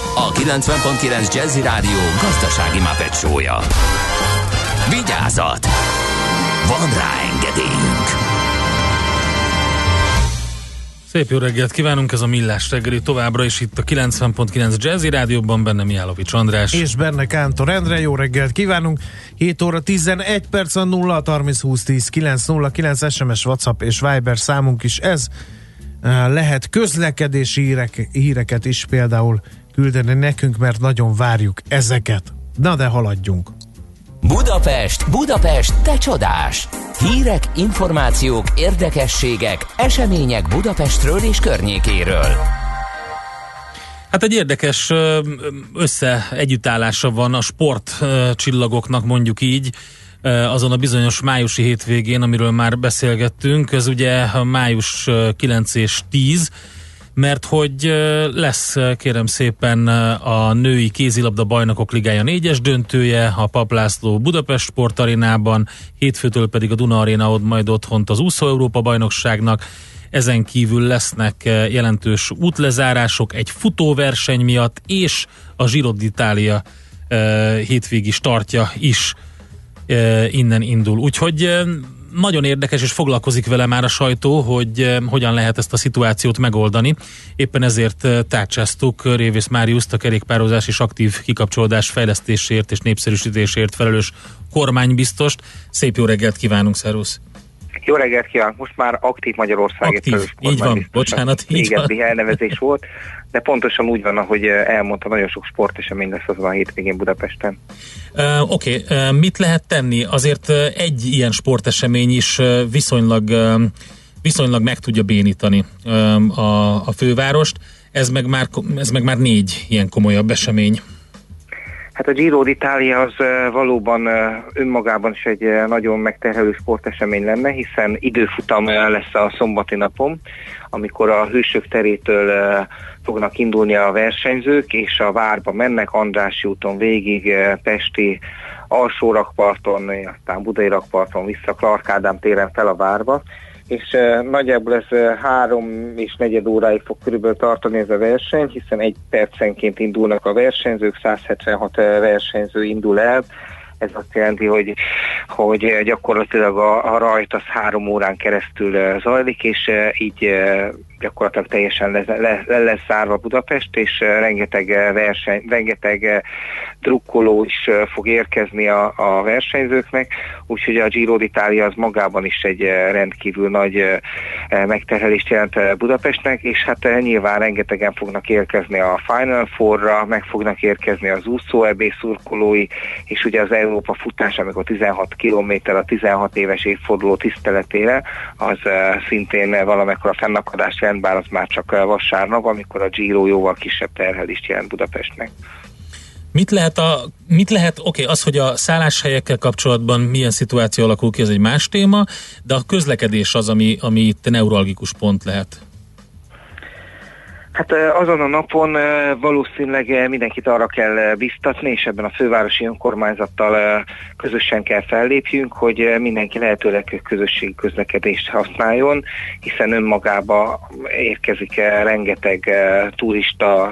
a 90.9 Jazzy Rádió gazdasági mapetsója. Vigyázat! Van rá engedélyünk! Szép jó reggelt kívánunk, ez a Millás reggeli továbbra is itt a 90.9 Jazzy Rádióban, benne Miálovics András. És benne Kántor Endre, jó reggelt kívánunk. 7 óra 11 perc a 0 30 20 10 9 0 9 SMS, WhatsApp és Viber számunk is ez. Eh, Lehet közlekedési hírek, híreket is például küldeni nekünk, mert nagyon várjuk ezeket. Na de haladjunk. Budapest, Budapest, te csodás! Hírek, információk, érdekességek, események Budapestről és környékéről. Hát egy érdekes össze együttállása van a sport ö, csillagoknak, mondjuk így, azon a bizonyos májusi hétvégén, amiről már beszélgettünk. Ez ugye május ö, 9 és 10, mert hogy lesz kérem szépen a női kézilabda bajnokok ligája négyes döntője, a Paplászló Budapest sportarénában, hétfőtől pedig a Duna Arena ad majd otthont az úszó Európa bajnokságnak, ezen kívül lesznek jelentős útlezárások egy futóverseny miatt, és a Giro d'Italia hétvégi startja is innen indul. Úgyhogy nagyon érdekes, és foglalkozik vele már a sajtó, hogy eh, hogyan lehet ezt a szituációt megoldani. Éppen ezért eh, tárcsáztuk Révész Máriuszt, a kerékpározás és aktív kikapcsolódás fejlesztésért és népszerűsítésért felelős kormánybiztost. Szép jó reggelt kívánunk, szervusz! Jó reggelt kívánok! Most már aktív Magyarországért Aktív, így van, kormánybiztos. bocsánat, így Régebbi van. elnevezés volt, de pontosan úgy van, ahogy eh, elmondta, nagyon sok sportesemény lesz azon a hétvégén Budapesten. Uh, Oké, okay. uh, mit lehet tenni? Azért uh, egy ilyen sportesemény is uh, viszonylag, uh, viszonylag meg tudja bénítani um, a, a fővárost. Ez meg, már, ez meg már négy ilyen komolyabb esemény. Hát a Giro d'Italia az valóban önmagában is egy nagyon megterhelő sportesemény lenne, hiszen időfutam lesz a szombati napon, amikor a hősök terétől fognak indulni a versenyzők, és a várba mennek Andrássy úton végig, Pesti alsó rakparton, aztán Budai rakparton vissza Clark téren fel a várba, és nagyjából ez három és negyed óráig fog körülbelül tartani ez a verseny, hiszen egy percenként indulnak a versenyzők, 176 uh, versenyző indul el, ez azt jelenti, hogy, hogy gyakorlatilag a, a rajt az három órán keresztül zajlik, és így gyakorlatilag teljesen le, le, le lesz zárva Budapest, és uh, rengeteg uh, verseny, rengeteg uh, drukkoló is fog érkezni a, a versenyzőknek, úgyhogy a Giro d'Italia az magában is egy rendkívül nagy megterhelést jelent Budapestnek, és hát nyilván rengetegen fognak érkezni a Final Four-ra, meg fognak érkezni az úszó EB szurkolói, és ugye az Európa futás, amikor 16 kilométer a 16 éves évforduló tiszteletére, az szintén uh, valamekkora fennakadást jelent, bár az már csak uh, vasárnap, amikor a Giro jóval kisebb terhelést jelent Budapestnek. Mit lehet, a, mit lehet oké, az, hogy a szálláshelyekkel kapcsolatban milyen szituáció alakul ki, ez egy más téma, de a közlekedés az, ami, ami itt neuralgikus pont lehet. Hát azon a napon valószínűleg mindenkit arra kell biztatni, és ebben a fővárosi önkormányzattal közösen kell fellépjünk, hogy mindenki lehetőleg közösségi közlekedést használjon, hiszen önmagába érkezik rengeteg turista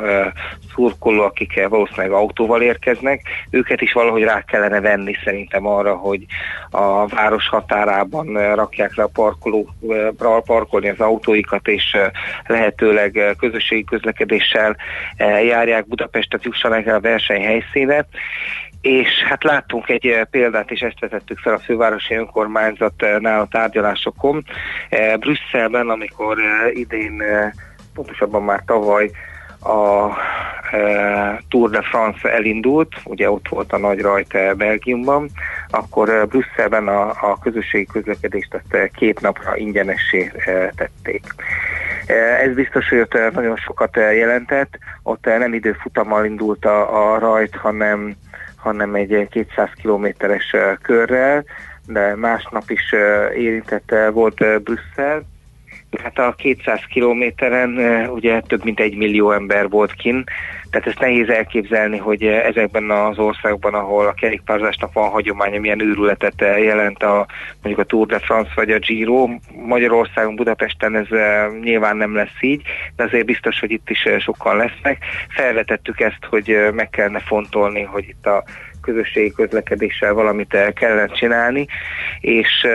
szurkoló, akik valószínűleg autóval érkeznek. Őket is valahogy rá kellene venni szerintem arra, hogy a város határában rakják le a parkolóra parkolni az autóikat, és lehetőleg ö, közösségi közlekedéssel ö, járják Budapestet, jussanak el a verseny helyszíne. És hát láttunk egy eh, példát, és ezt vetettük fel a fővárosi önkormányzatnál a tárgyalásokon. Eh, Brüsszelben, amikor eh, idén, eh, pontosabban már tavaly a eh, Tour de France elindult, ugye ott volt a nagy rajt eh, Belgiumban, akkor eh, Brüsszelben a, a közösségi közlekedést eh, két napra ingyenessé eh, tették. Eh, Ez biztos, hogy ott eh, nagyon sokat eh, jelentett. Ott nem időfutammal indult a, a rajt, hanem, hanem egy eh, 200 kilométeres körrel, de másnap is érintett eh, volt Brüsszel. Hát a 200 kilométeren ugye több mint egy millió ember volt kin, tehát ezt nehéz elképzelni, hogy ezekben az országban, ahol a kerékpározásnak van hagyománya, milyen őrületet jelent a, mondjuk a Tour de France vagy a Giro. Magyarországon, Budapesten ez nyilván nem lesz így, de azért biztos, hogy itt is sokan lesznek. Felvetettük ezt, hogy meg kellene fontolni, hogy itt a közösségi közlekedéssel valamit el kellene csinálni, és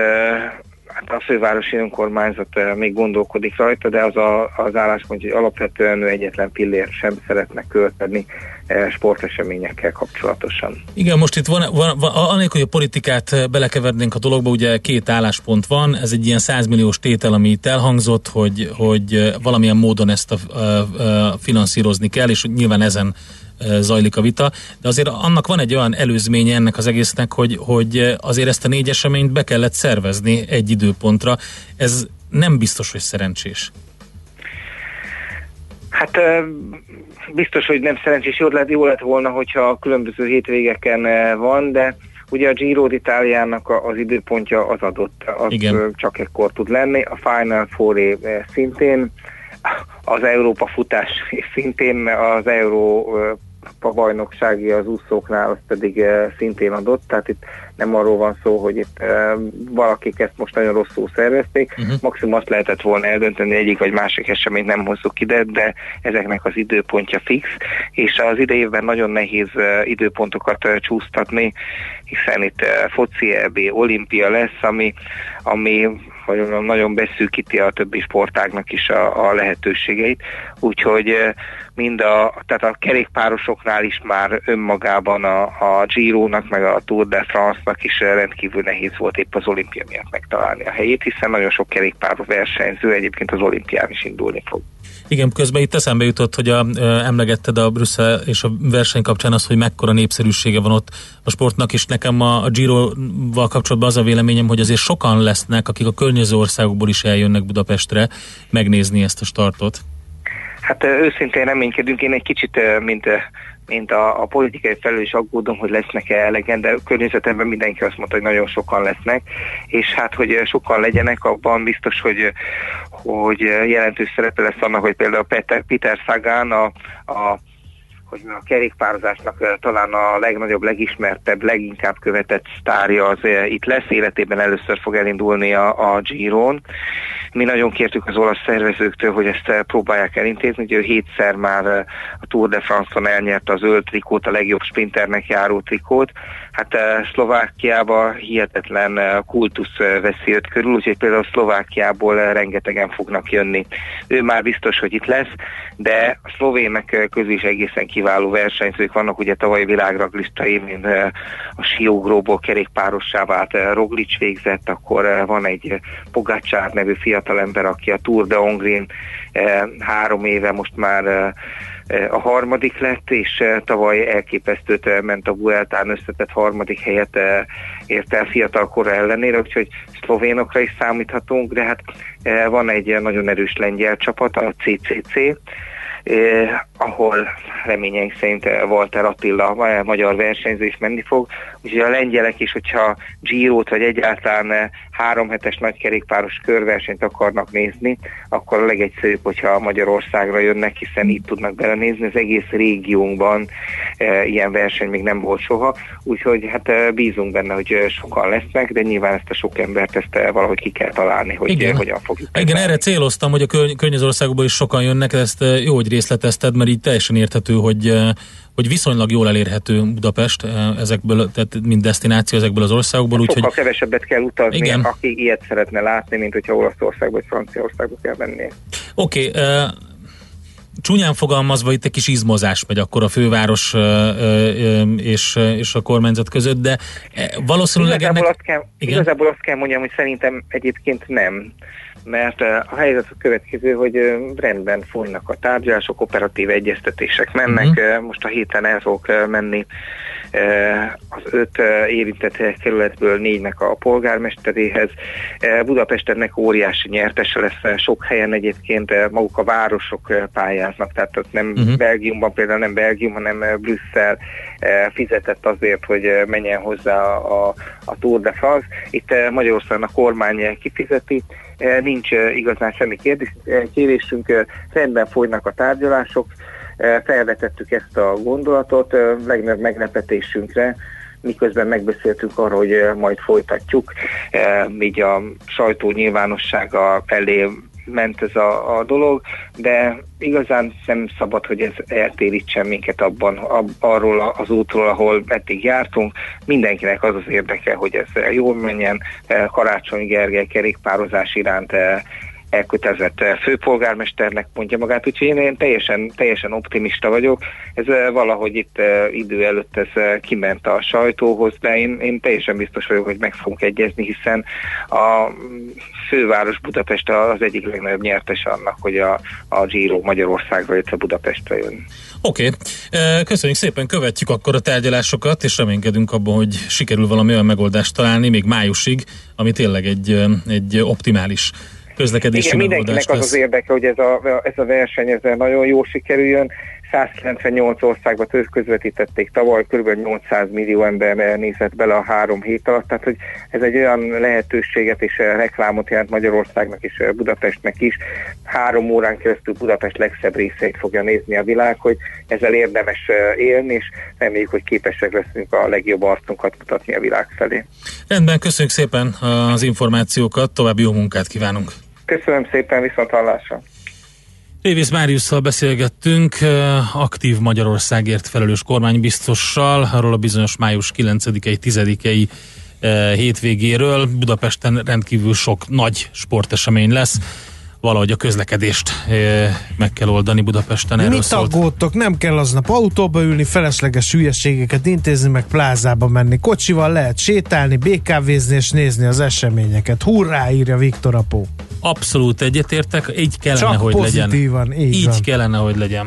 hát a fővárosi önkormányzat eh, még gondolkodik rajta, de az a, az álláspont, hogy alapvetően ő egyetlen pillér sem szeretne költeni eh, sporteseményekkel kapcsolatosan. Igen, most itt van, van, van anélkül, hogy a politikát eh, belekevernénk a dologba, ugye két álláspont van, ez egy ilyen 100 milliós tétel, ami itt elhangzott, hogy, hogy valamilyen módon ezt a, a, a finanszírozni kell, és nyilván ezen zajlik a vita, de azért annak van egy olyan előzménye ennek az egésznek, hogy, hogy azért ezt a négy eseményt be kellett szervezni egy időpontra. Ez nem biztos, hogy szerencsés. Hát biztos, hogy nem szerencsés, jó lett, jó lett volna, hogyha a különböző hétvégeken van, de ugye a Giro d'Italiának az időpontja az adott, az Igen. csak ekkor tud lenni, a Final Four szintén, az Európa futás (laughs) szintén, az Euró a bajnoksági az úszóknál az pedig eh, szintén adott, tehát itt nem arról van szó, hogy itt eh, valakik ezt most nagyon rosszul szervezték, uh-huh. maximum azt lehetett volna eldönteni, egyik vagy másik eseményt nem hozzuk ide, de ezeknek az időpontja fix, és az idejében nagyon nehéz eh, időpontokat csúsztatni, hiszen itt foci EB, olimpia lesz, ami, ami hogy nagyon beszűkíti a többi sportágnak is a, a lehetőségeit, úgyhogy mind a, tehát a kerékpárosoknál is már önmagában a, a Giro-nak, meg a Tour de France-nak is rendkívül nehéz volt épp az olimpia miatt megtalálni a helyét, hiszen nagyon sok kerékpáros versenyző egyébként az olimpián is indulni fog. Igen, közben itt eszembe jutott, hogy a, emlegetted a Brüsszel és a verseny kapcsán azt, hogy mekkora népszerűsége van ott a sportnak, és nekem a, a Giro-val kapcsolatban az a véleményem, hogy azért sokan lesznek, akik a környező országokból is eljönnek Budapestre megnézni ezt a startot. Hát őszintén reménykedünk, én egy kicsit, mint, mint a, a politikai felül is aggódom, hogy lesznek-e elegen, de környezetemben mindenki azt mondta, hogy nagyon sokan lesznek, és hát, hogy sokan legyenek, abban biztos, hogy, hogy jelentős szerepe lesz annak, hogy például Peter, Peter Sagan a, a hogy a kerékpározásnak talán a legnagyobb, legismertebb, leginkább követett sztárja az itt lesz, életében először fog elindulni a, a Giron. Mi nagyon kértük az olasz szervezőktől, hogy ezt próbálják elintézni, hogy ő hétszer már a Tour de France-on elnyerte az zöld trikót, a legjobb sprinternek járó trikót. Hát ö, Szlovákiában hihetetlen kultusz veszi őt körül, úgyhogy például Szlovákiából rengetegen fognak jönni. Ő már biztos, hogy itt lesz, de a szlovének közül is egészen kiváló versenyzők vannak, ugye tavalyi világraglista évén ö, a siugróból kerékpárossá vált ö, Roglic végzett, akkor ö, van egy Pogácsár nevű fiatalember, aki a Tour de Hongrin három éve most már a harmadik lett, és tavaly elképesztőt ment a Vueltán összetett harmadik helyet ért el fiatal kora ellenére, úgyhogy szlovénokra is számíthatunk, de hát van egy nagyon erős lengyel csapat, a CCC, eh, ahol reményeink szerint eh, Walter Attila, eh, magyar versenyző is menni fog, Úgyhogy a lengyelek is, hogyha Girot vagy egyáltalán eh, három hetes nagykerékpáros körversenyt akarnak nézni, akkor a legegyszerűbb, hogyha Magyarországra jönnek, hiszen itt tudnak belenézni. Az egész régiónkban e, ilyen verseny még nem volt soha, úgyhogy hát e, bízunk benne, hogy e, sokan lesznek, de nyilván ezt a sok embert ezt e, valahogy ki kell találni, hogy Igen. Hogyan fogjuk. Igen, erre céloztam, hogy a körny- környező országokból is sokan jönnek, ezt eh, jó, hogy részletezted, mert így teljesen érthető, hogy eh, hogy viszonylag jól elérhető Budapest eh, ezekből, tehát mint destináció ezekből az országokból, Sokkal úgyhogy kevesebbet kell utazni, Igen. Aki ilyet szeretne látni, mint hogyha Olaszországba vagy Franciaországba kell menni. Oké, okay, uh, csúnyán fogalmazva itt egy kis izmozás megy akkor a főváros uh, uh, és, uh, és a kormányzat között, de eh, valószínűleg Igazából, ennek... azt kell, Igen? igazából azt kell mondjam, hogy szerintem egyébként nem. Mert eh, a helyzet a következő, hogy eh, rendben folynak a tárgyalások, operatív egyeztetések mennek. Uh-huh. Most a héten el fogok menni az öt érintett kerületből négynek a polgármesteréhez. Budapestennek óriási nyertese lesz, sok helyen egyébként maguk a városok pályáznak, tehát ott nem uh-huh. Belgiumban például nem Belgium, hanem Brüsszel fizetett azért, hogy menjen hozzá a, a, Tour de France. Itt Magyarországon a kormány kifizeti, nincs eh, igazán semmi kérdés, eh, kérésünk, rendben folynak a tárgyalások, felvetettük ezt a gondolatot, legnagyobb meglepetésünkre, miközben megbeszéltünk arról, hogy majd folytatjuk, így a sajtó nyilvánossága elé ment ez a, a dolog, de igazán nem szabad, hogy ez eltérítsen minket abban, ab, arról az útról, ahol eddig jártunk. Mindenkinek az az érdeke, hogy ez jól menjen. Eh, Karácsony Gergely kerékpározás iránt eh, elkötelezett eh, főpolgármesternek mondja magát, úgyhogy én, én teljesen, teljesen optimista vagyok. Ez eh, valahogy itt eh, idő előtt ez kiment a sajtóhoz, de én, én teljesen biztos vagyok, hogy meg fogunk egyezni, hiszen a főváros Budapest az egyik legnagyobb nyertes annak, hogy a, a Giro Magyarországra, illetve Budapestre jön. Oké, okay. köszönjük szépen, követjük akkor a tárgyalásokat, és reménykedünk abban, hogy sikerül valami olyan megoldást találni még májusig, ami tényleg egy, egy optimális közlekedési Igen, mindenkinek az az érdeke, hogy ez a, ez a verseny ez nagyon jól sikerüljön. 198 országba közvetítették tavaly, kb. 800 millió ember nézett bele a három hét alatt, tehát hogy ez egy olyan lehetőséget és reklámot jelent Magyarországnak és Budapestnek is. Három órán keresztül Budapest legszebb részeit fogja nézni a világ, hogy ezzel érdemes élni, és reméljük, hogy képesek leszünk a legjobb arcunkat mutatni a világ felé. Rendben, köszönjük szépen az információkat, további jó munkát kívánunk. Köszönöm szépen, viszont hallásra! Révész Máriusszal beszélgettünk, aktív Magyarországért felelős kormánybiztossal, arról a bizonyos május 9-i, 10-i eh, hétvégéről. Budapesten rendkívül sok nagy sportesemény lesz. Valahogy a közlekedést meg kell oldani Budapesten. Erről Mit szólt. aggódtok? Nem kell aznap autóba ülni, felesleges hülyeségeket intézni, meg plázába menni. Kocsival lehet sétálni, BKV-zni és nézni az eseményeket. Hurrá, írja Viktor Apó. Abszolút egyetértek, így kellene, Csak hogy legyen. így így van. kellene, hogy legyen.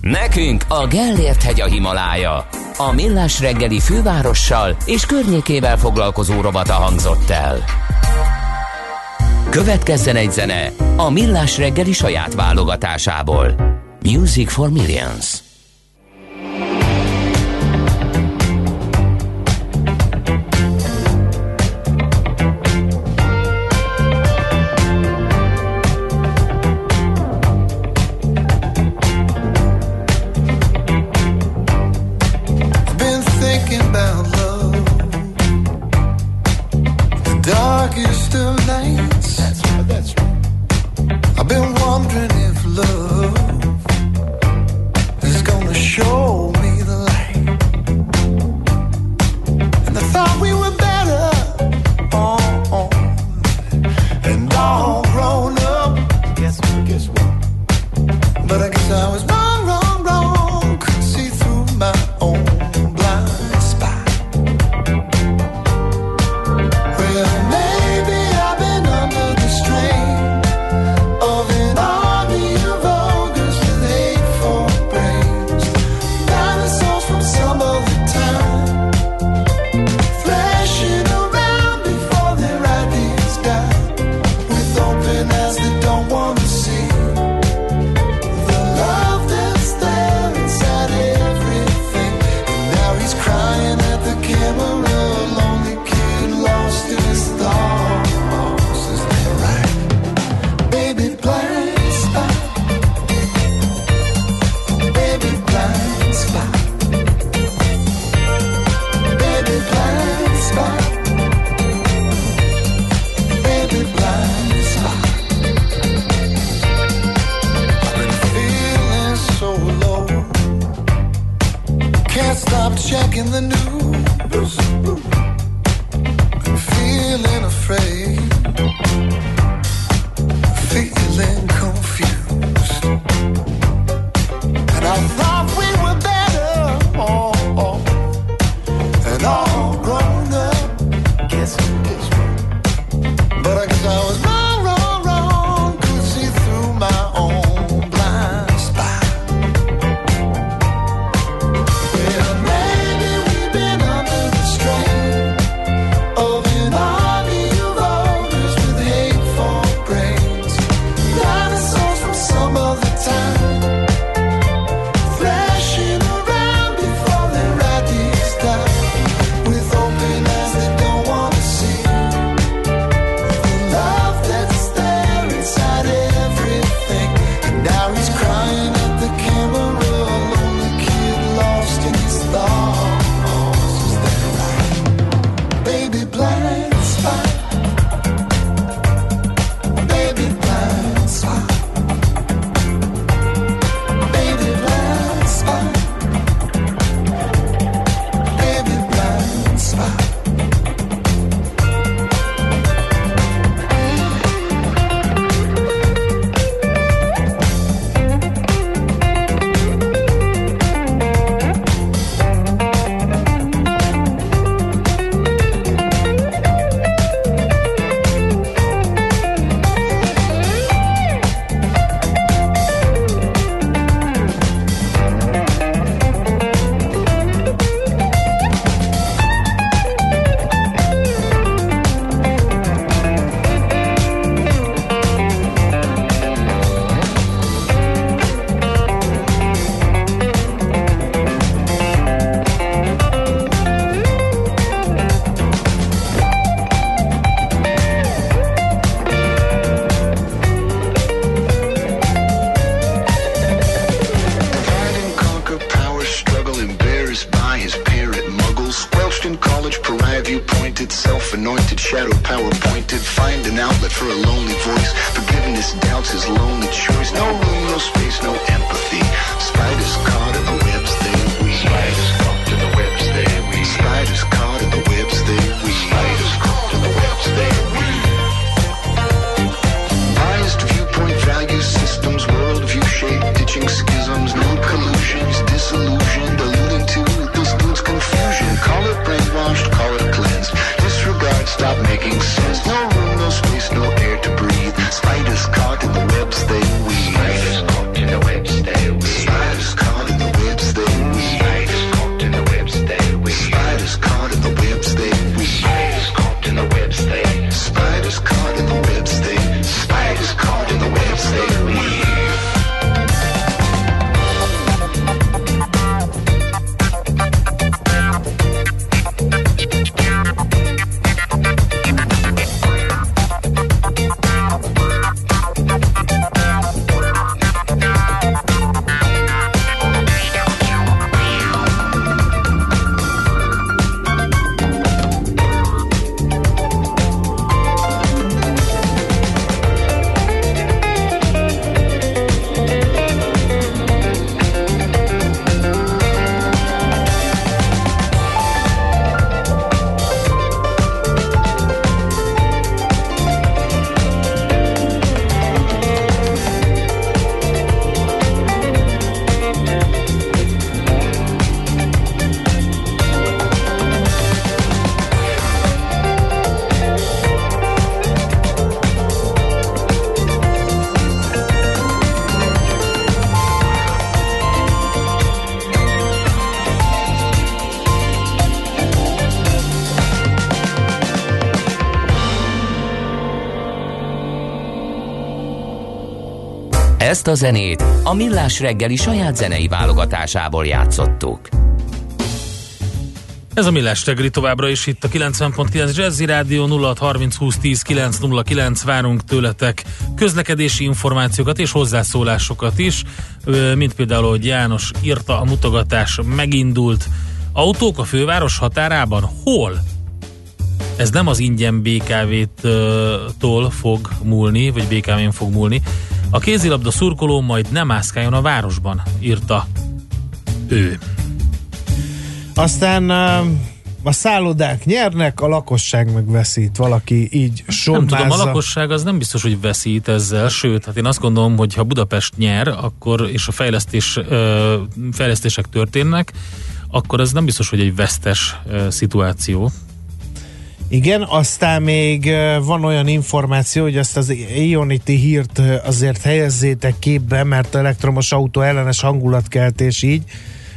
Nekünk a Gellért hegy a Himalája. A Millás reggeli fővárossal és környékével foglalkozó rovata hangzott el. Következzen egy zene a Millás reggeli saját válogatásából. Music for Millions. I've been wondering if love is gonna show Ezt a zenét a Millás reggeli saját zenei válogatásából játszottuk. Ez a Millás reggeli továbbra is itt a 90.9 Jazzy Rádió 0630 20 10 909. Várunk tőletek közlekedési információkat és hozzászólásokat is, mint például, hogy János írta, a mutogatás megindult. Autók a főváros határában hol? Ez nem az ingyen BKV-tól fog múlni, vagy BKV-n fog múlni, a kézilabda szurkoló majd nem mászkáljon a városban, írta ő. Aztán a szállodák nyernek, a lakosság meg veszít. Valaki így sommázza. Nem tudom, a lakosság az nem biztos, hogy veszít ezzel, sőt, hát én azt gondolom, hogy ha Budapest nyer, akkor és a fejlesztés, fejlesztések történnek, akkor ez nem biztos, hogy egy vesztes szituáció. Igen, aztán még van olyan információ, hogy ezt az Ionity hírt azért helyezzétek képbe, mert elektromos autó ellenes hangulatkeltés így.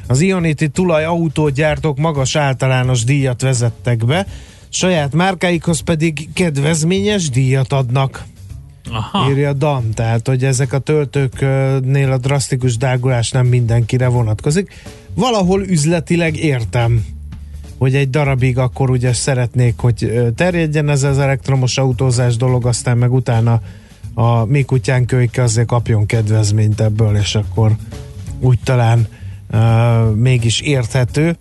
Az Ionity tulaj autógyártók magas általános díjat vezettek be, saját márkáikhoz pedig kedvezményes díjat adnak. Aha. Írja Dan, tehát hogy ezek a töltőknél a drasztikus drágulás nem mindenkire vonatkozik. Valahol üzletileg értem, hogy egy darabig akkor ugye szeretnék, hogy terjedjen ez az elektromos autózás dolog, aztán meg utána a mi kutyán kölyke azért kapjon kedvezményt ebből, és akkor úgy talán uh, mégis érthető.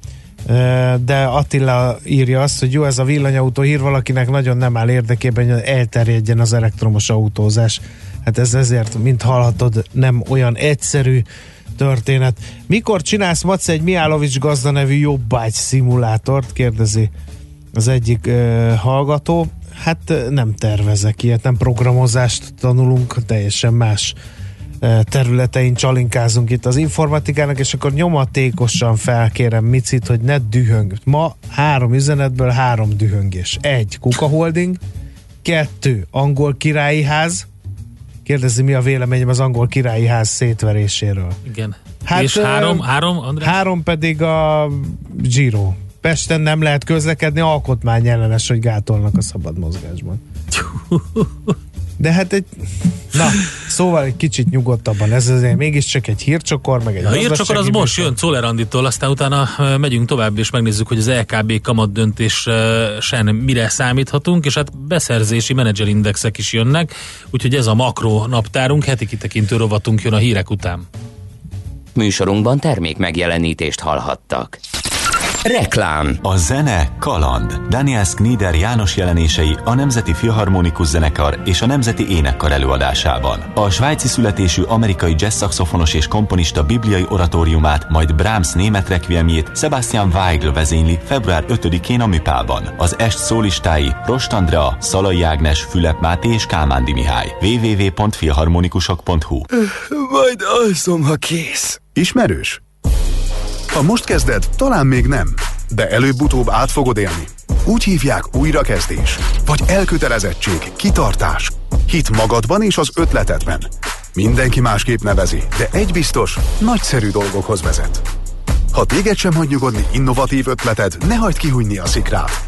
De Attila írja azt, hogy jó, ez a villanyautó hír valakinek nagyon nem áll érdekében, hogy elterjedjen az elektromos autózás. Hát ez ezért, mint hallhatod, nem olyan egyszerű történet. Mikor csinálsz, Maci, egy Miálovics gazda nevű jobbágy szimulátort? Kérdezi az egyik uh, hallgató. Hát ö, nem tervezek ilyet, nem programozást tanulunk, teljesen más ö, területein csalinkázunk itt az informatikának, és akkor nyomatékosan felkérem Micit, hogy ne dühöng. Ma három üzenetből három dühöngés. Egy, Kuka Holding, kettő, Angol Királyi Ház, kérdezi mi a véleményem az Angol Királyi Ház szétveréséről. Igen. Hát, és három, három, András? Három pedig a Giro. Pesten nem lehet közlekedni, alkotmány ellenes, hogy gátolnak a szabad mozgásban. (laughs) De hát egy... Na, szóval egy kicsit nyugodtabban. Ez azért mégiscsak egy hírcsokor, meg egy A hírcsokor az most jön Czoller Anditól, aztán utána megyünk tovább, és megnézzük, hogy az LKB kamat döntésen mire számíthatunk, és hát beszerzési menedzserindexek is jönnek, úgyhogy ez a makro naptárunk, heti kitekintő rovatunk jön a hírek után. Műsorunkban termék megjelenítést hallhattak. Reklám A zene kaland. Daniel Schnider János jelenései a Nemzeti Filharmonikus Zenekar és a Nemzeti Énekkar előadásában. A svájci születésű amerikai jazz szaxofonos és komponista bibliai oratóriumát, majd Brahms német requiemjét Sebastian Weigl vezényli február 5-én a Műpában. Az est szólistái Rost Andrea, Szalai Ágnes, Fülep Máté és Kálmándi Mihály. www.filharmonikusok.hu Majd alszom, ha kész. Ismerős? Ha most kezded, talán még nem, de előbb-utóbb át fogod élni. Úgy hívják újrakezdés, vagy elkötelezettség, kitartás, hit magadban és az ötletedben. Mindenki másképp nevezi, de egy biztos, nagyszerű dolgokhoz vezet. Ha téged sem hagy nyugodni innovatív ötleted, ne hagyd kihújni a szikrát.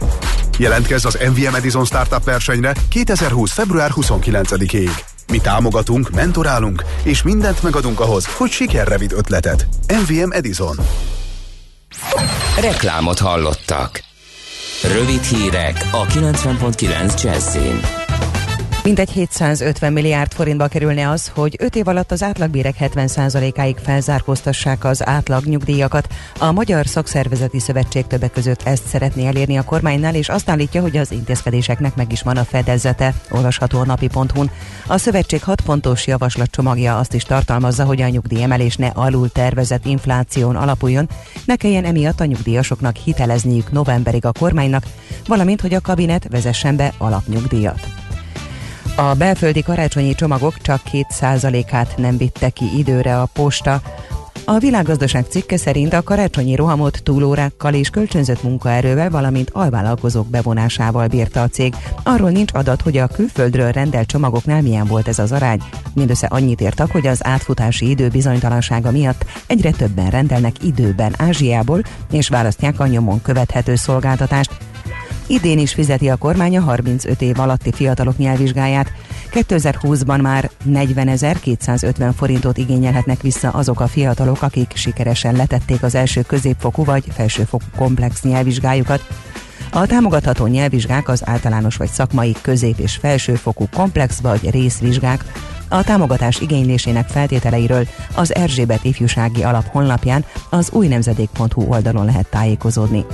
Jelentkezz az MVM Edison Startup versenyre 2020. február 29-ig. Mi támogatunk, mentorálunk, és mindent megadunk ahhoz, hogy sikerre vidd ötleted. MVM Edison. Reklámot hallottak. Rövid hírek a 90.9 Jazzin. Mintegy 750 milliárd forintba kerülne az, hogy 5 év alatt az átlagbérek 70%-áig felzárkóztassák az átlag nyugdíjakat. A Magyar Szakszervezeti Szövetség többek között ezt szeretné elérni a kormánynál, és azt állítja, hogy az intézkedéseknek meg is van a fedezete, olvasható a napi.hu-n. A szövetség 6 pontos javaslatcsomagja azt is tartalmazza, hogy a nyugdíjemelés ne alul tervezett infláción alapuljon, ne kelljen emiatt a nyugdíjasoknak hitelezniük novemberig a kormánynak, valamint, hogy a kabinet vezessen be alapnyugdíjat. A belföldi karácsonyi csomagok csak 2%-át nem vitte ki időre a posta. A világgazdaság cikke szerint a karácsonyi rohamot túlórákkal és kölcsönzött munkaerővel, valamint alvállalkozók bevonásával bírta a cég. Arról nincs adat, hogy a külföldről rendelt csomagoknál milyen volt ez az arány. Mindössze annyit értak, hogy az átfutási idő bizonytalansága miatt egyre többen rendelnek időben Ázsiából, és választják a nyomon követhető szolgáltatást. Idén is fizeti a kormány a 35 év alatti fiatalok nyelvvizsgáját. 2020-ban már 40.250 forintot igényelhetnek vissza azok a fiatalok, akik sikeresen letették az első középfokú vagy felsőfokú komplex nyelvvizsgájukat. A támogatható nyelvvizsgák az általános vagy szakmai közép- és felsőfokú komplex vagy részvizsgák. A támogatás igénylésének feltételeiről az Erzsébet Ifjúsági Alap honlapján az új nemzedék.hu oldalon lehet tájékozódni.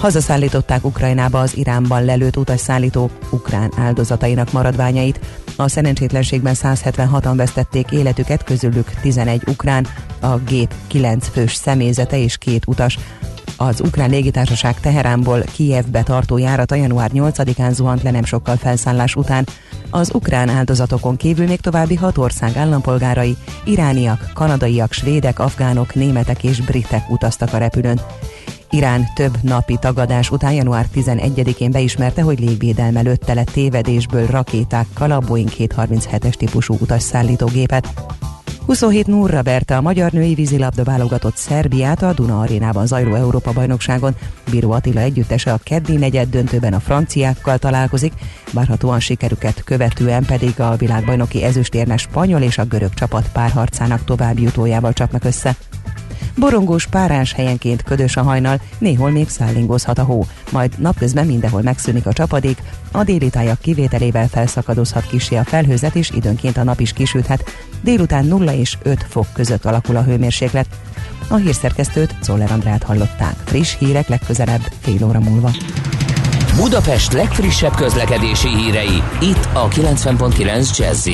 Hazaszállították Ukrajnába az Iránban lelőtt utasszállító ukrán áldozatainak maradványait. A szerencsétlenségben 176-an vesztették életüket, közülük 11 ukrán, a gép 9 fős személyzete és két utas. Az ukrán légitársaság Teheránból Kijevbe tartó járata január 8-án zuhant le nem sokkal felszállás után. Az ukrán áldozatokon kívül még további hat ország állampolgárai, irániak, kanadaiak, svédek, afgánok, németek és britek utaztak a repülőn. Irán több napi tagadás után január 11-én beismerte, hogy légvédelme lőtte le tévedésből rakétákkal a Boeing 737-es típusú utasszállítógépet. 27 Nurra verte a magyar női vízilabda válogatott Szerbiát a Duna arénában zajló Európa-bajnokságon. Bíró Attila együttese a keddi negyed döntőben a franciákkal találkozik, várhatóan sikerüket követően pedig a világbajnoki ezüstérmes spanyol és a görög csapat párharcának további jutójával csapnak össze. Borongós párás helyenként ködös a hajnal, néhol még szállingozhat a hó, majd napközben mindenhol megszűnik a csapadék, a déli tájak kivételével felszakadozhat kisé a felhőzet, és időnként a nap is kisüthet. Délután 0 és 5 fok között alakul a hőmérséklet. A hírszerkesztőt Zoller Andrát hallották. Friss hírek legközelebb fél óra múlva. Budapest legfrissebb közlekedési hírei, itt a 90.9 jazz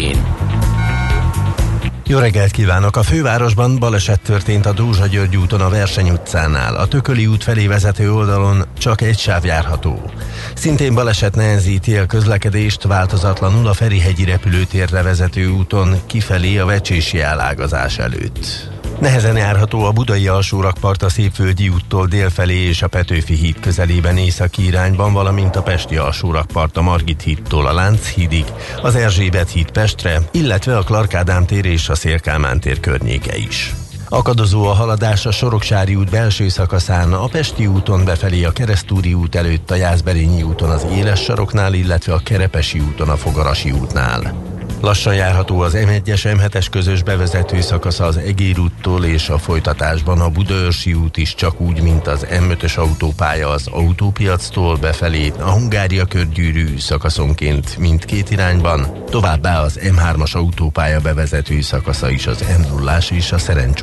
Jó reggelt kívánok! A fővárosban baleset történt a Dózsa György úton a Verseny utcánál. A Tököli út felé vezető oldalon csak egy sáv járható. Szintén baleset nehezíti a közlekedést változatlanul a Ferihegyi repülőtérre vezető úton kifelé a Vecsési elágazás előtt. Nehezen járható a budai alsórakpart a Szépvölgyi úttól délfelé és a Petőfi híd közelében északi irányban, valamint a Pesti alsórakpart a Margit hídtól a Lánchídig, az Erzsébet híd Pestre, illetve a Klarkádám tér és a Szélkámán tér környéke is. Akadozó a haladás a Soroksári út belső szakaszán, a Pesti úton befelé a Keresztúri út előtt, a Jászberényi úton az Éles saroknál, illetve a Kerepesi úton a Fogarasi útnál. Lassan járható az M1-es M7-es közös bevezető szakasza az Egér úttól és a folytatásban a Budaörsi út is csak úgy, mint az M5-ös autópálya az autópiactól befelé, a Hungária körgyűrű szakaszonként mindkét irányban, továbbá az M3-as autópálya bevezető szakasza is az m 0 és a Szerencs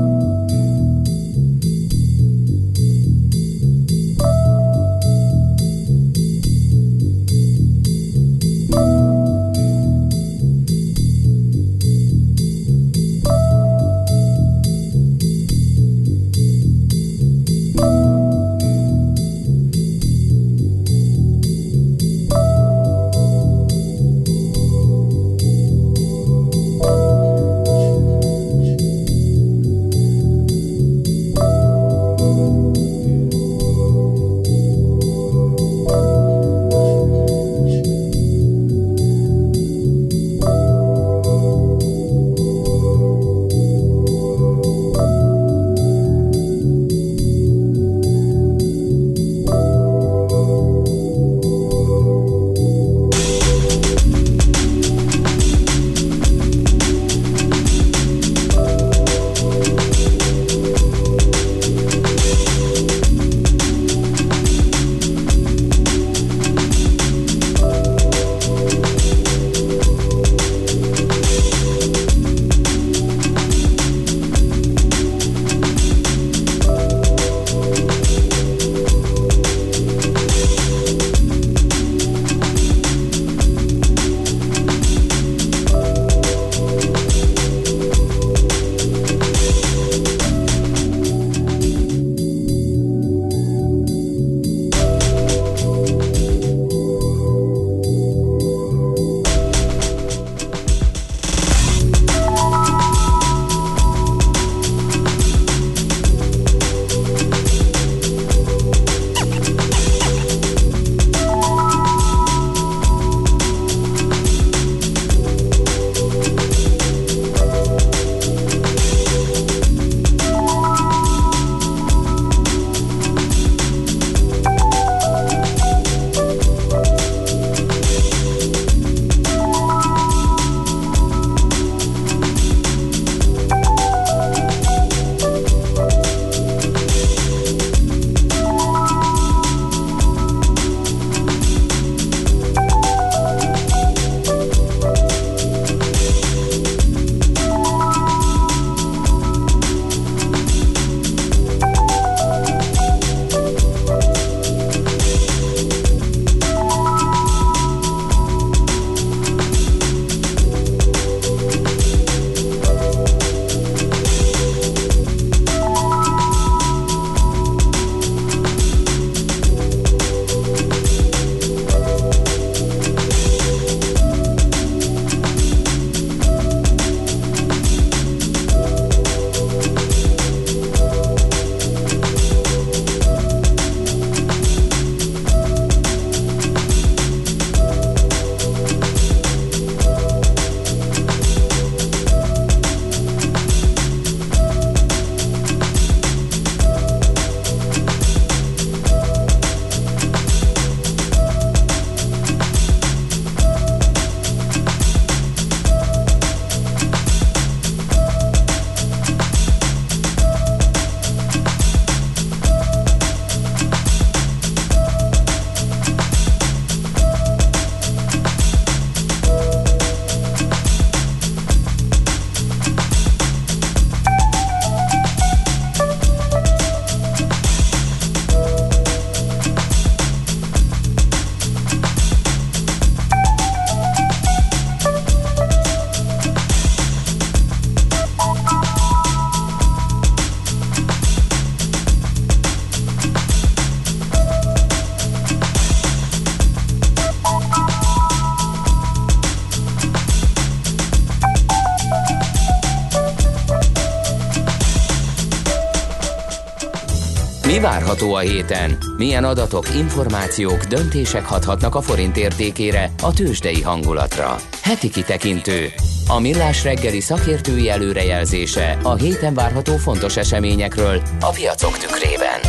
Várható a héten? Milyen adatok, információk, döntések hathatnak a forint értékére, a tőzsdei hangulatra? Heti kitekintő. A millás reggeli szakértői előrejelzése a héten várható fontos eseményekről a piacok tükrében.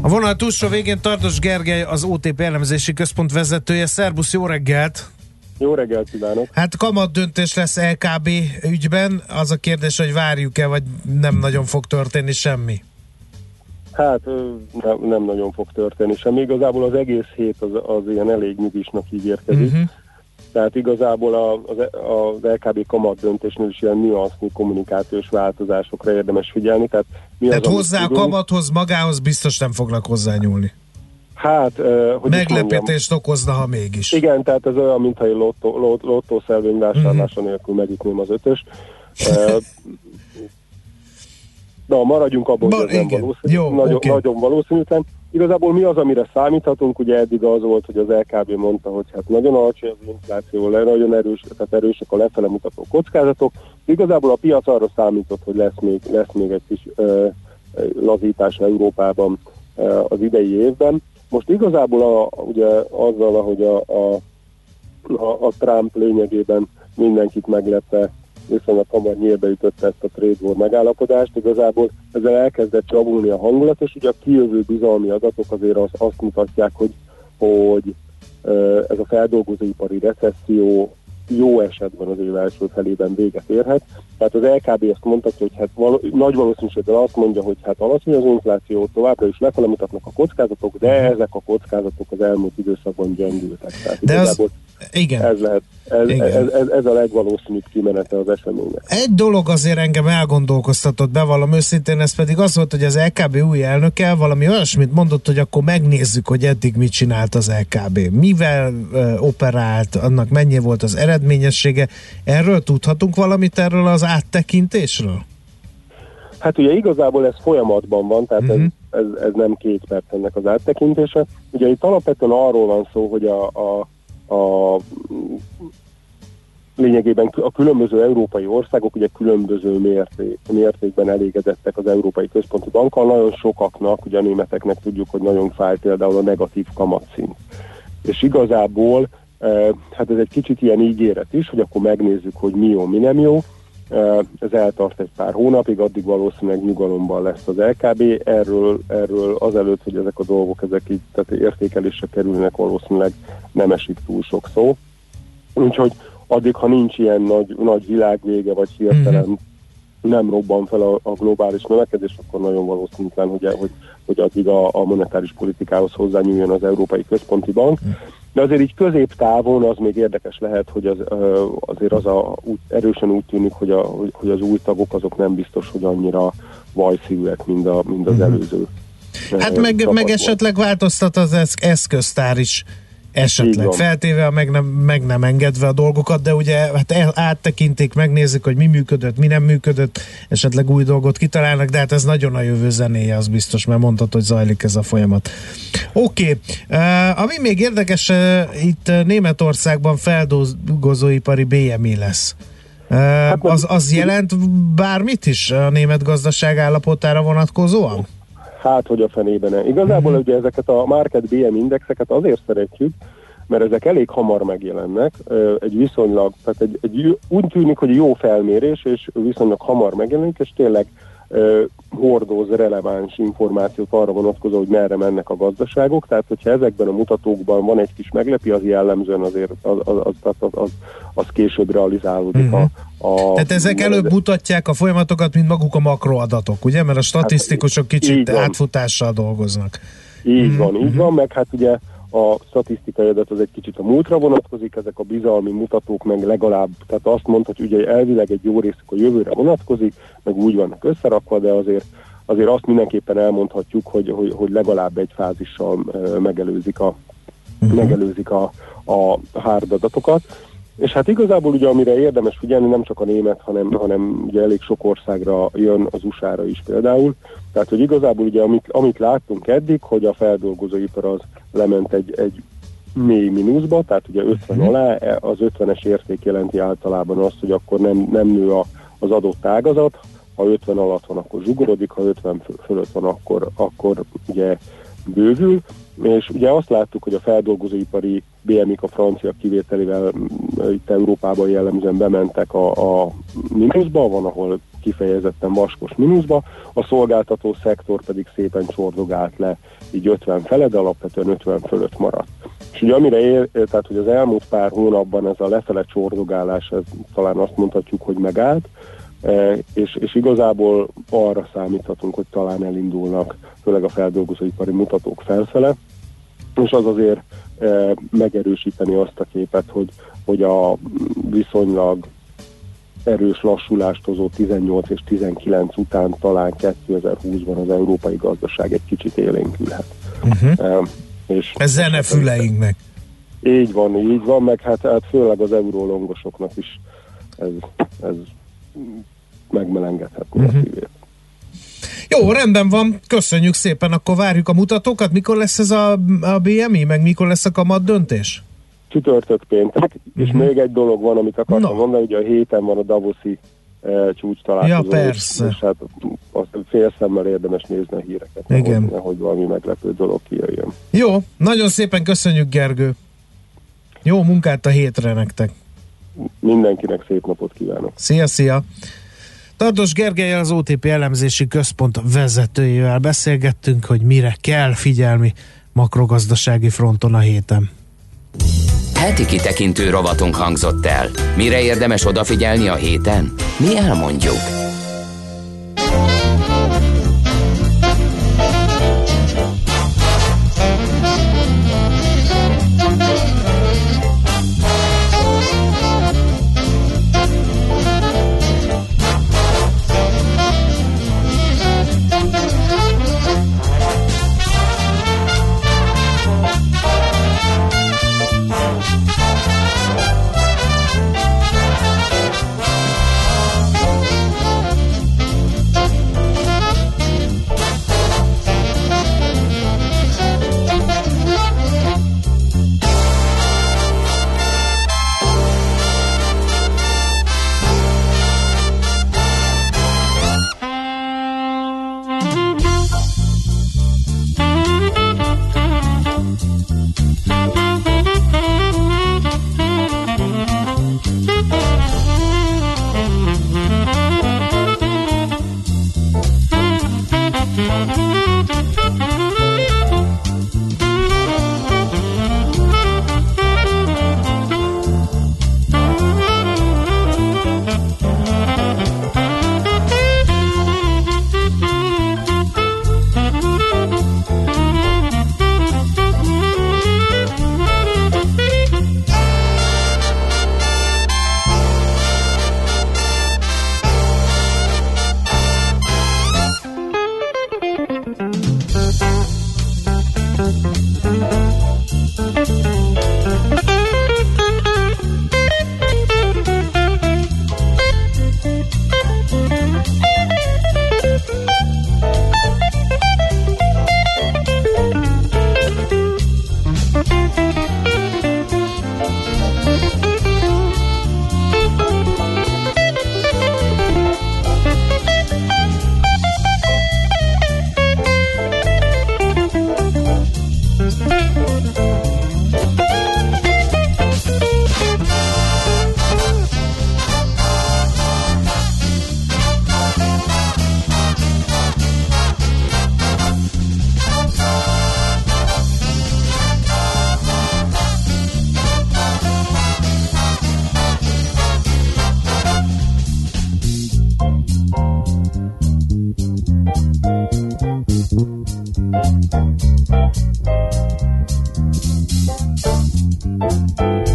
A vonal túlsó végén Tartos Gergely, az OTP elemzési központ vezetője. Szerbusz, jó reggelt! Jó reggelt kívánok! Hát kamat döntés lesz LKB ügyben. Az a kérdés, hogy várjuk-e, vagy nem nagyon fog történni semmi. Hát nem, nem nagyon fog történni semmi. Igazából az egész hét az, az ilyen elég nyugisnak ígérkezik. Mhm. Uh-huh. Tehát igazából a, az, az LKB kamat döntésnél is ilyen nüansznyi kommunikációs változásokra érdemes figyelni. Tehát, mi Tehát az, hozzá a tudunk? magathoz, magához biztos nem fognak hozzányúlni. Hát, ö, hogy Meglepetést okozna, ha mégis. Igen, tehát ez olyan, mintha egy lottó, lot, lottószelvény vásárlása nélkül megütném az ötös. Ö, Na, maradjunk abban, hogy ez nem valószínű. Jó, nagyon, oké. nagyon valószínűtlen. Igazából mi az, amire számíthatunk? Ugye eddig az volt, hogy az LKB mondta, hogy hát nagyon alacsony az infláció, le, nagyon erős, tehát erősek a lefele mutató kockázatok. Igazából a piac arra számított, hogy lesz még, lesz még egy kis ö, ö, lazítás Európában ö, az idei évben. Most igazából a, ugye azzal, ahogy a, a, a, a Trump lényegében mindenkit meglepve viszonylag hamar nyílbe ütötte ezt a trade war megállapodást, igazából ezzel elkezdett csavulni a hangulat, és ugye a kijövő bizalmi adatok azért az, azt mutatják, hogy, hogy ez a feldolgozóipari recesszió jó esetben az év első felében véget érhet. Tehát az LKB ezt mondhatja, hogy hát val- nagy valószínűséggel azt mondja, hogy hát alacsony az infláció, továbbra is lefele mutatnak a kockázatok, de ezek a kockázatok az elmúlt időszakban gyengültek. Tehát De az- Igen. ez lehet, ez, Igen. ez, ez, ez a legvalószínűbb kimenete az eseménynek. Egy dolog azért engem elgondolkoztatott, bevallom őszintén, ez pedig az volt, hogy az LKB új elnöke valami olyasmit mondott, hogy akkor megnézzük, hogy eddig mit csinált az LKB. Mivel ö, operált, annak mennyi volt az eredményessége. Erről tudhatunk valamit erről az áttekintésről? Hát ugye igazából ez folyamatban van, tehát Mhm. uh-huh. ez, ez, ez nem két perc ennek az áttekintése. Ugye itt alapvetően arról van szó, hogy a, a, a lényegében a különböző európai országok ugye különböző mérték, mértékben elégedettek az Európai Központi Bankkal. Nagyon sokaknak, ugye a németeknek tudjuk, hogy nagyon fáj például a negatív kamatszint. És igazából hát ez egy kicsit ilyen ígéret is, hogy akkor megnézzük, hogy mi jó, mi nem jó. Ez eltart egy pár hónapig, addig valószínűleg nyugalomban lesz az LKB. Erről, erről azelőtt, hogy ezek a dolgok ezek így tehát értékelésre kerülnek, valószínűleg nem esik túl sok szó. Úgyhogy addig, ha nincs ilyen nagy, nagy világvége, vagy hirtelen nem robban fel a, a globális növekedés, akkor nagyon valószínűtlen, hogy, hogy, hogy addig a, a monetáris politikához hozzányúljon az Európai Központi Bank. De azért így középtávon az még érdekes lehet, hogy az, azért az a, úgy, erősen úgy tűnik, hogy, a, hogy, az új tagok azok nem biztos, hogy annyira vajszívűek, mint, a, mint az előző. Hát meg, meg esetleg változtat az esz- eszköztár is esetleg. Feltéve, meg nem, meg nem engedve a dolgokat, de ugye hát el, áttekintik, megnézik, hogy mi működött, mi nem működött, esetleg új dolgot kitalálnak, de hát ez nagyon a jövő zenéje, az biztos, mert mondtad, hogy zajlik ez a folyamat. Oké, okay. uh, ami még érdekes, uh, itt Németországban feldolgozóipari BMI lesz. Uh, az, az jelent bármit is a német gazdaság állapotára vonatkozóan? Hát, hogy a fenében. Igazából mm-hmm. ugye ezeket a Market BM indexeket azért szeretjük, mert ezek elég hamar megjelennek, egy viszonylag, tehát egy, egy, úgy tűnik, hogy jó felmérés, és viszonylag hamar megjelenik, és tényleg hordoz releváns információt arra vonatkozó, hogy merre mennek a gazdaságok, tehát hogyha ezekben a mutatókban van egy kis meglepi, az jellemzően azért az, az, az, az, az, az, később realizálódik Mhm. a, a... Tehát ezek előbb mutatják a folyamatokat, mint maguk a makroadatok, ugye? Mert a statisztikusok kicsit így van. átfutással dolgoznak. Így van, így van, meg hát ugye a statisztikai adat az egy kicsit a múltra vonatkozik, ezek a bizalmi mutatók meg legalább, tehát azt mondhatjuk, hogy elvileg egy jó részük a jövőre vonatkozik, meg úgy vannak összerakva, de azért azért azt mindenképpen elmondhatjuk, hogy, hogy, hogy legalább egy fázissal megelőzik a, megelőzik a, a hard adatokat. És hát igazából ugye amire érdemes figyelni, nem csak a német, hanem, hanem ugye elég sok országra jön az USA-ra is például. Tehát, hogy igazából ugye amit, amit láttunk eddig, hogy a feldolgozóipar az lement egy, egy mély mínuszba, tehát ugye 50 alá, az 50-es érték jelenti általában azt, hogy akkor nem, nem nő a, az adott ágazat, ha 50 alatt van, akkor zsugorodik, ha 50 fö- fölött van, akkor, akkor ugye bővül, és ugye azt láttuk, hogy a feldolgozóipari BMI a francia kivételével m, itt Európában jellemzően bementek a, a mínuszba, van, ahol kifejezetten vaskos mínuszba, a szolgáltató szektor pedig szépen csordogált le, így 50 fele, de alapvetően 50 fölött maradt. És ugye amire ér, tehát hogy az elmúlt pár hónapban ez a lefele csordogálás, ez talán azt mondhatjuk, hogy megállt, és, és igazából arra számíthatunk, hogy talán elindulnak, főleg a feldolgozóipari mutatók felfele, és az azért e, megerősíteni azt a képet, hogy, hogy a viszonylag erős lassulást hozó 18 és 19 után talán 2020-ban az európai gazdaság egy kicsit élénkülhet. Uh-huh. E, és Ez zene füleinknek. így van, így van, meg hát, hát főleg az eurólongosoknak is ez, ez megmelengedhet uh-huh. a szívét. Jó, rendben van, köszönjük szépen, akkor várjuk a mutatókat. Mikor lesz ez a, a BMI, meg mikor lesz a kamat döntés? Csütörtök péntek, és még egy dolog van, amit akartam no. mondani, hogy a héten van a Davoszi e, csúcs találkozó. Ja, persze. És, és hát azt fél szemmel érdemes nézni a híreket, Igen. Nehogy, nehogy valami meglepő dolog kijöjjön. Jó, nagyon szépen köszönjük, Gergő. Jó munkát a hétre nektek. Mindenkinek szép napot kívánok. Szia, szia! Tardos Gergely az OTP elemzési központ vezetőjével beszélgettünk, hogy mire kell figyelni makrogazdasági fronton a héten. Heti kitekintő rovatunk hangzott el. Mire érdemes odafigyelni a héten? Mi elmondjuk. Thank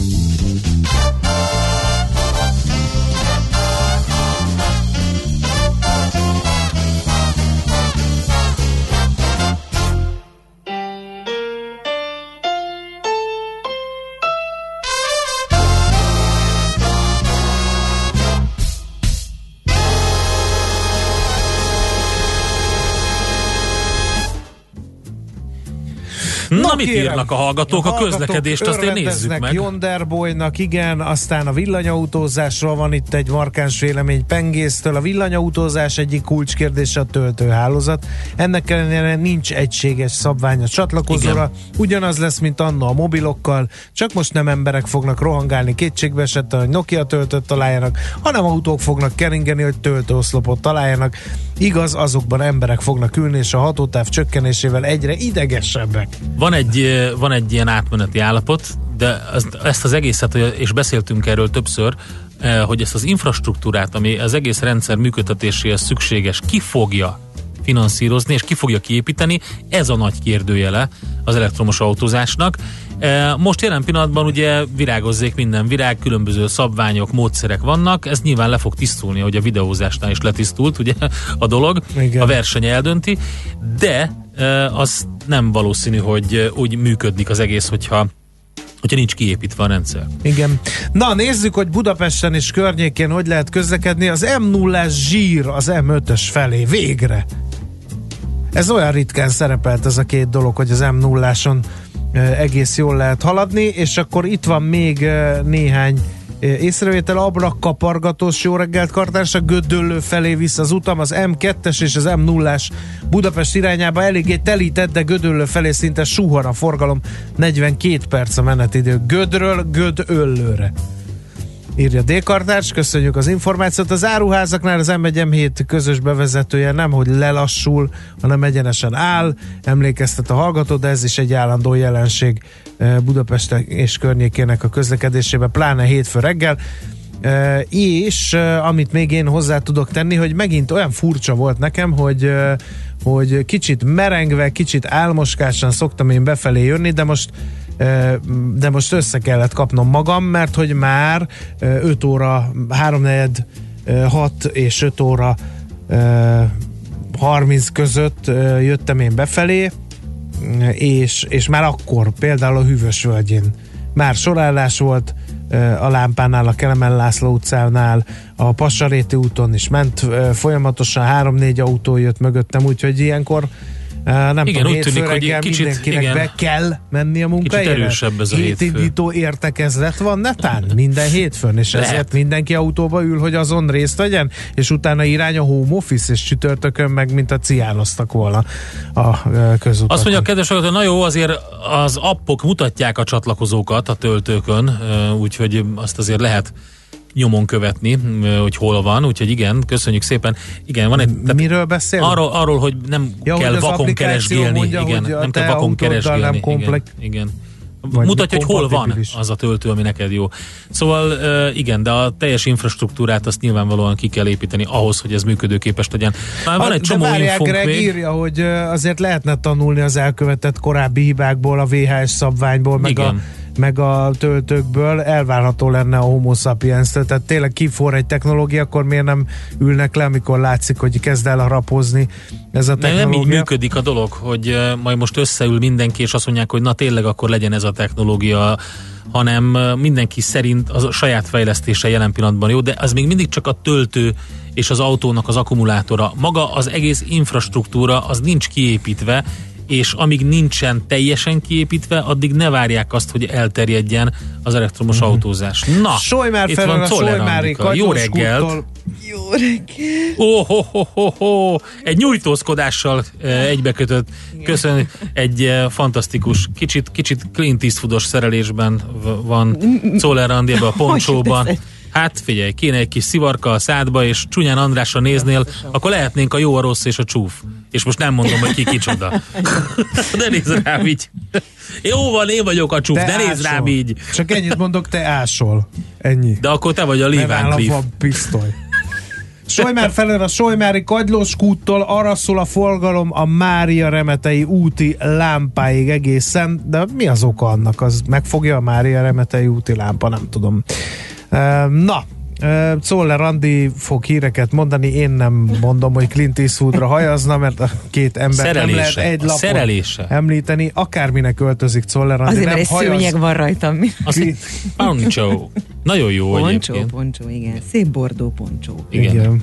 you. Mit írnak a hallgatók? A közlekedést azt én nézzük meg. Yonderboynak, igen, aztán a villanyautózásról van itt egy markáns vélemény Pengésztől. A villanyautózás egyik kulcskérdése a töltőhálózat. Ennek ellenére nincs egységes szabvány a csatlakozóra. Ugyanaz lesz, mint anna a mobilokkal, csak most nem emberek fognak rohangálni kétségbe esettel, hogy Nokia töltőt találjanak, hanem autók fognak keringeni, hogy töltőoszlopot találjanak. Igaz, azokban emberek fognak ülni, és a hatótáv csökkenésével egyre idegesebbek. Van egy, eh, van egy ilyen átmeneti állapot, de ezt, ezt az egészet, és beszéltünk erről többször, hogy ezt az infrastruktúrát, ami az egész rendszer működtetéséhez szükséges, ki fogja finanszírozni, és ki fogja kiépíteni, ez a nagy kérdőjele az elektromos autózásnak. Most jelen pillanatban ugye virágozzék minden virág, különböző szabványok, módszerek vannak, ez nyilván le fog tisztulni, hogy a videózásnál is letisztult ugye a dolog, Igen. a verseny eldönti, de az nem valószínű, hogy úgy működik az egész, hogyha hogyha nincs kiépítve a rendszer. Igen. Na, nézzük, hogy Budapesten és környékén hogy lehet közlekedni. Az m 0 zsír az M5-ös felé. Végre! Ez olyan ritkán szerepelt ez a két dolog, hogy az m 0 egész jól lehet haladni, és akkor itt van még néhány észrevétel, ablak kapargatós, jó reggelt kartárs, a Gödöllő felé vissza az utam, az M2-es és az m 0 Budapest irányába. Eléggé telített, de Gödöllő felé szinte suhar a forgalom, 42 perc a menetidő. Gödről Gödöllőre. Írja D-kartárs, köszönjük az információt. Az áruházaknál az M1-M7 közös bevezetője nem, hogy lelassul, hanem egyenesen áll, emlékeztet a hallgató, de ez is egy állandó jelenség eh, Budapest és környékének a közlekedésében, pláne hétfő reggel. Uh, és uh, amit még én hozzá tudok tenni, hogy megint olyan furcsa volt nekem, hogy hogy kicsit merengve, kicsit álmoskásan szoktam én befelé jönni, de most de most össze kellett kapnom magam, mert hogy már 5 óra, 3 6 és 5 óra uh, 30 között jöttem én befelé, és, és már akkor például a Hűvös völgyén. Már sorállás volt, a lámpánál, a Kelemen László utcánál, a Passaréti úton is ment folyamatosan, három-négy autó jött mögöttem, úgyhogy ilyenkor nem Igen, tudom, úgy tűnik, hogy kicsit- mindenkinek igen. be kell menni a munkahelyre. erősebb ez a. Hétindító értekezlet van netán minden hétfőn, és Lehet. ezért mindenki autóba ül, hogy azon részt vegyen, és utána irány a home office, és csütörtökön meg, mint a ciáloztak volna a közutakon. Azt mondja a kedves hallgató, na jó, azért az appok mutatják a csatlakozókat a töltőkön, úgyhogy azt azért lehet nyomon követni, hogy hol van, úgyhogy igen, köszönjük szépen. Igen, van egy... Tehát Miről beszél? Arról, arról, hogy nem Ja, kell hogy vakon keresgélni. mondja, igen, a nem kell vakon keresgélni. nem komplex- Igen, igen. Vagy Mutatja, hogy hol van az a töltő, ami neked jó. Szóval igen, de a teljes infrastruktúrát azt nyilvánvalóan ki kell építeni ahhoz, hogy ez működőképes legyen. Már van Hát, egy csomó infónk Greg még. írja, hogy azért lehetne tanulni az elkövetett korábbi hibákból, a VHS szabványból, meg a, Igen. Meg a töltőkből elvárható lenne a homo sapiens tehát tényleg kifor egy technológia, akkor miért nem ülnek le, amikor látszik, hogy kezd el harapozni ez a Nem, nem technológia. így működik a dolog, hogy majd most összeül mindenki, és azt mondják, hogy na tényleg akkor legyen ez a technológia, hanem mindenki szerint az a saját fejlesztése jelen pillanatban jó, de az még mindig csak a töltő és az autónak az akkumulátora. Maga az egész infrastruktúra az nincs kiépítve, és amíg nincsen teljesen kiépítve, addig ne várják azt, hogy elterjedjen az elektromos autózás. Na, Solymár itt van a Czoller. Jó reggelt! Jó reggelt! Ó, ho, ho, ho, ho. Egy nyújtózkodással eh, egybekötött, köszön, egy eh, fantasztikus, kicsit, kicsit Clint Eastwoodos szerelésben v- van Czoller a poncsóban. Hát figyelj, kéne egy kis szivarka a szádba, és csúnyán Andrásra néznél, akkor lehetnénk a jó, a rossz és a csúf. És most nem mondom, hogy ki kicsoda. (laughs) De nézz rám így. Jó van, én vagyok a csúf, Te de nézz ásol. rám így. Csak ennyit mondok, te ásol. Ennyi. De akkor te vagy a áll a pisztoly. Solymár felől a Solymári Kagylós kúttól arra szól a forgalom a Mária Remetei úti lámpáig egészen, de mi az oka annak? Az megfogja a Mária Remetei úti lámpa? Nem tudom. Na, Czoller Andi fog híreket mondani, én nem mondom, hogy Clint Eastwoodra hajazna, mert a két ember nem Szerelése. lehet egy lapon szerelése. említeni, akárminek öltözik Czoller Andi, Azért, nem mert hajaz. szőnyeg van rajtam. Mi? Poncho. Nagyon jó Poncsó, egyébként. poncsó, igen. Szép bordó poncsó. Igen. Igen.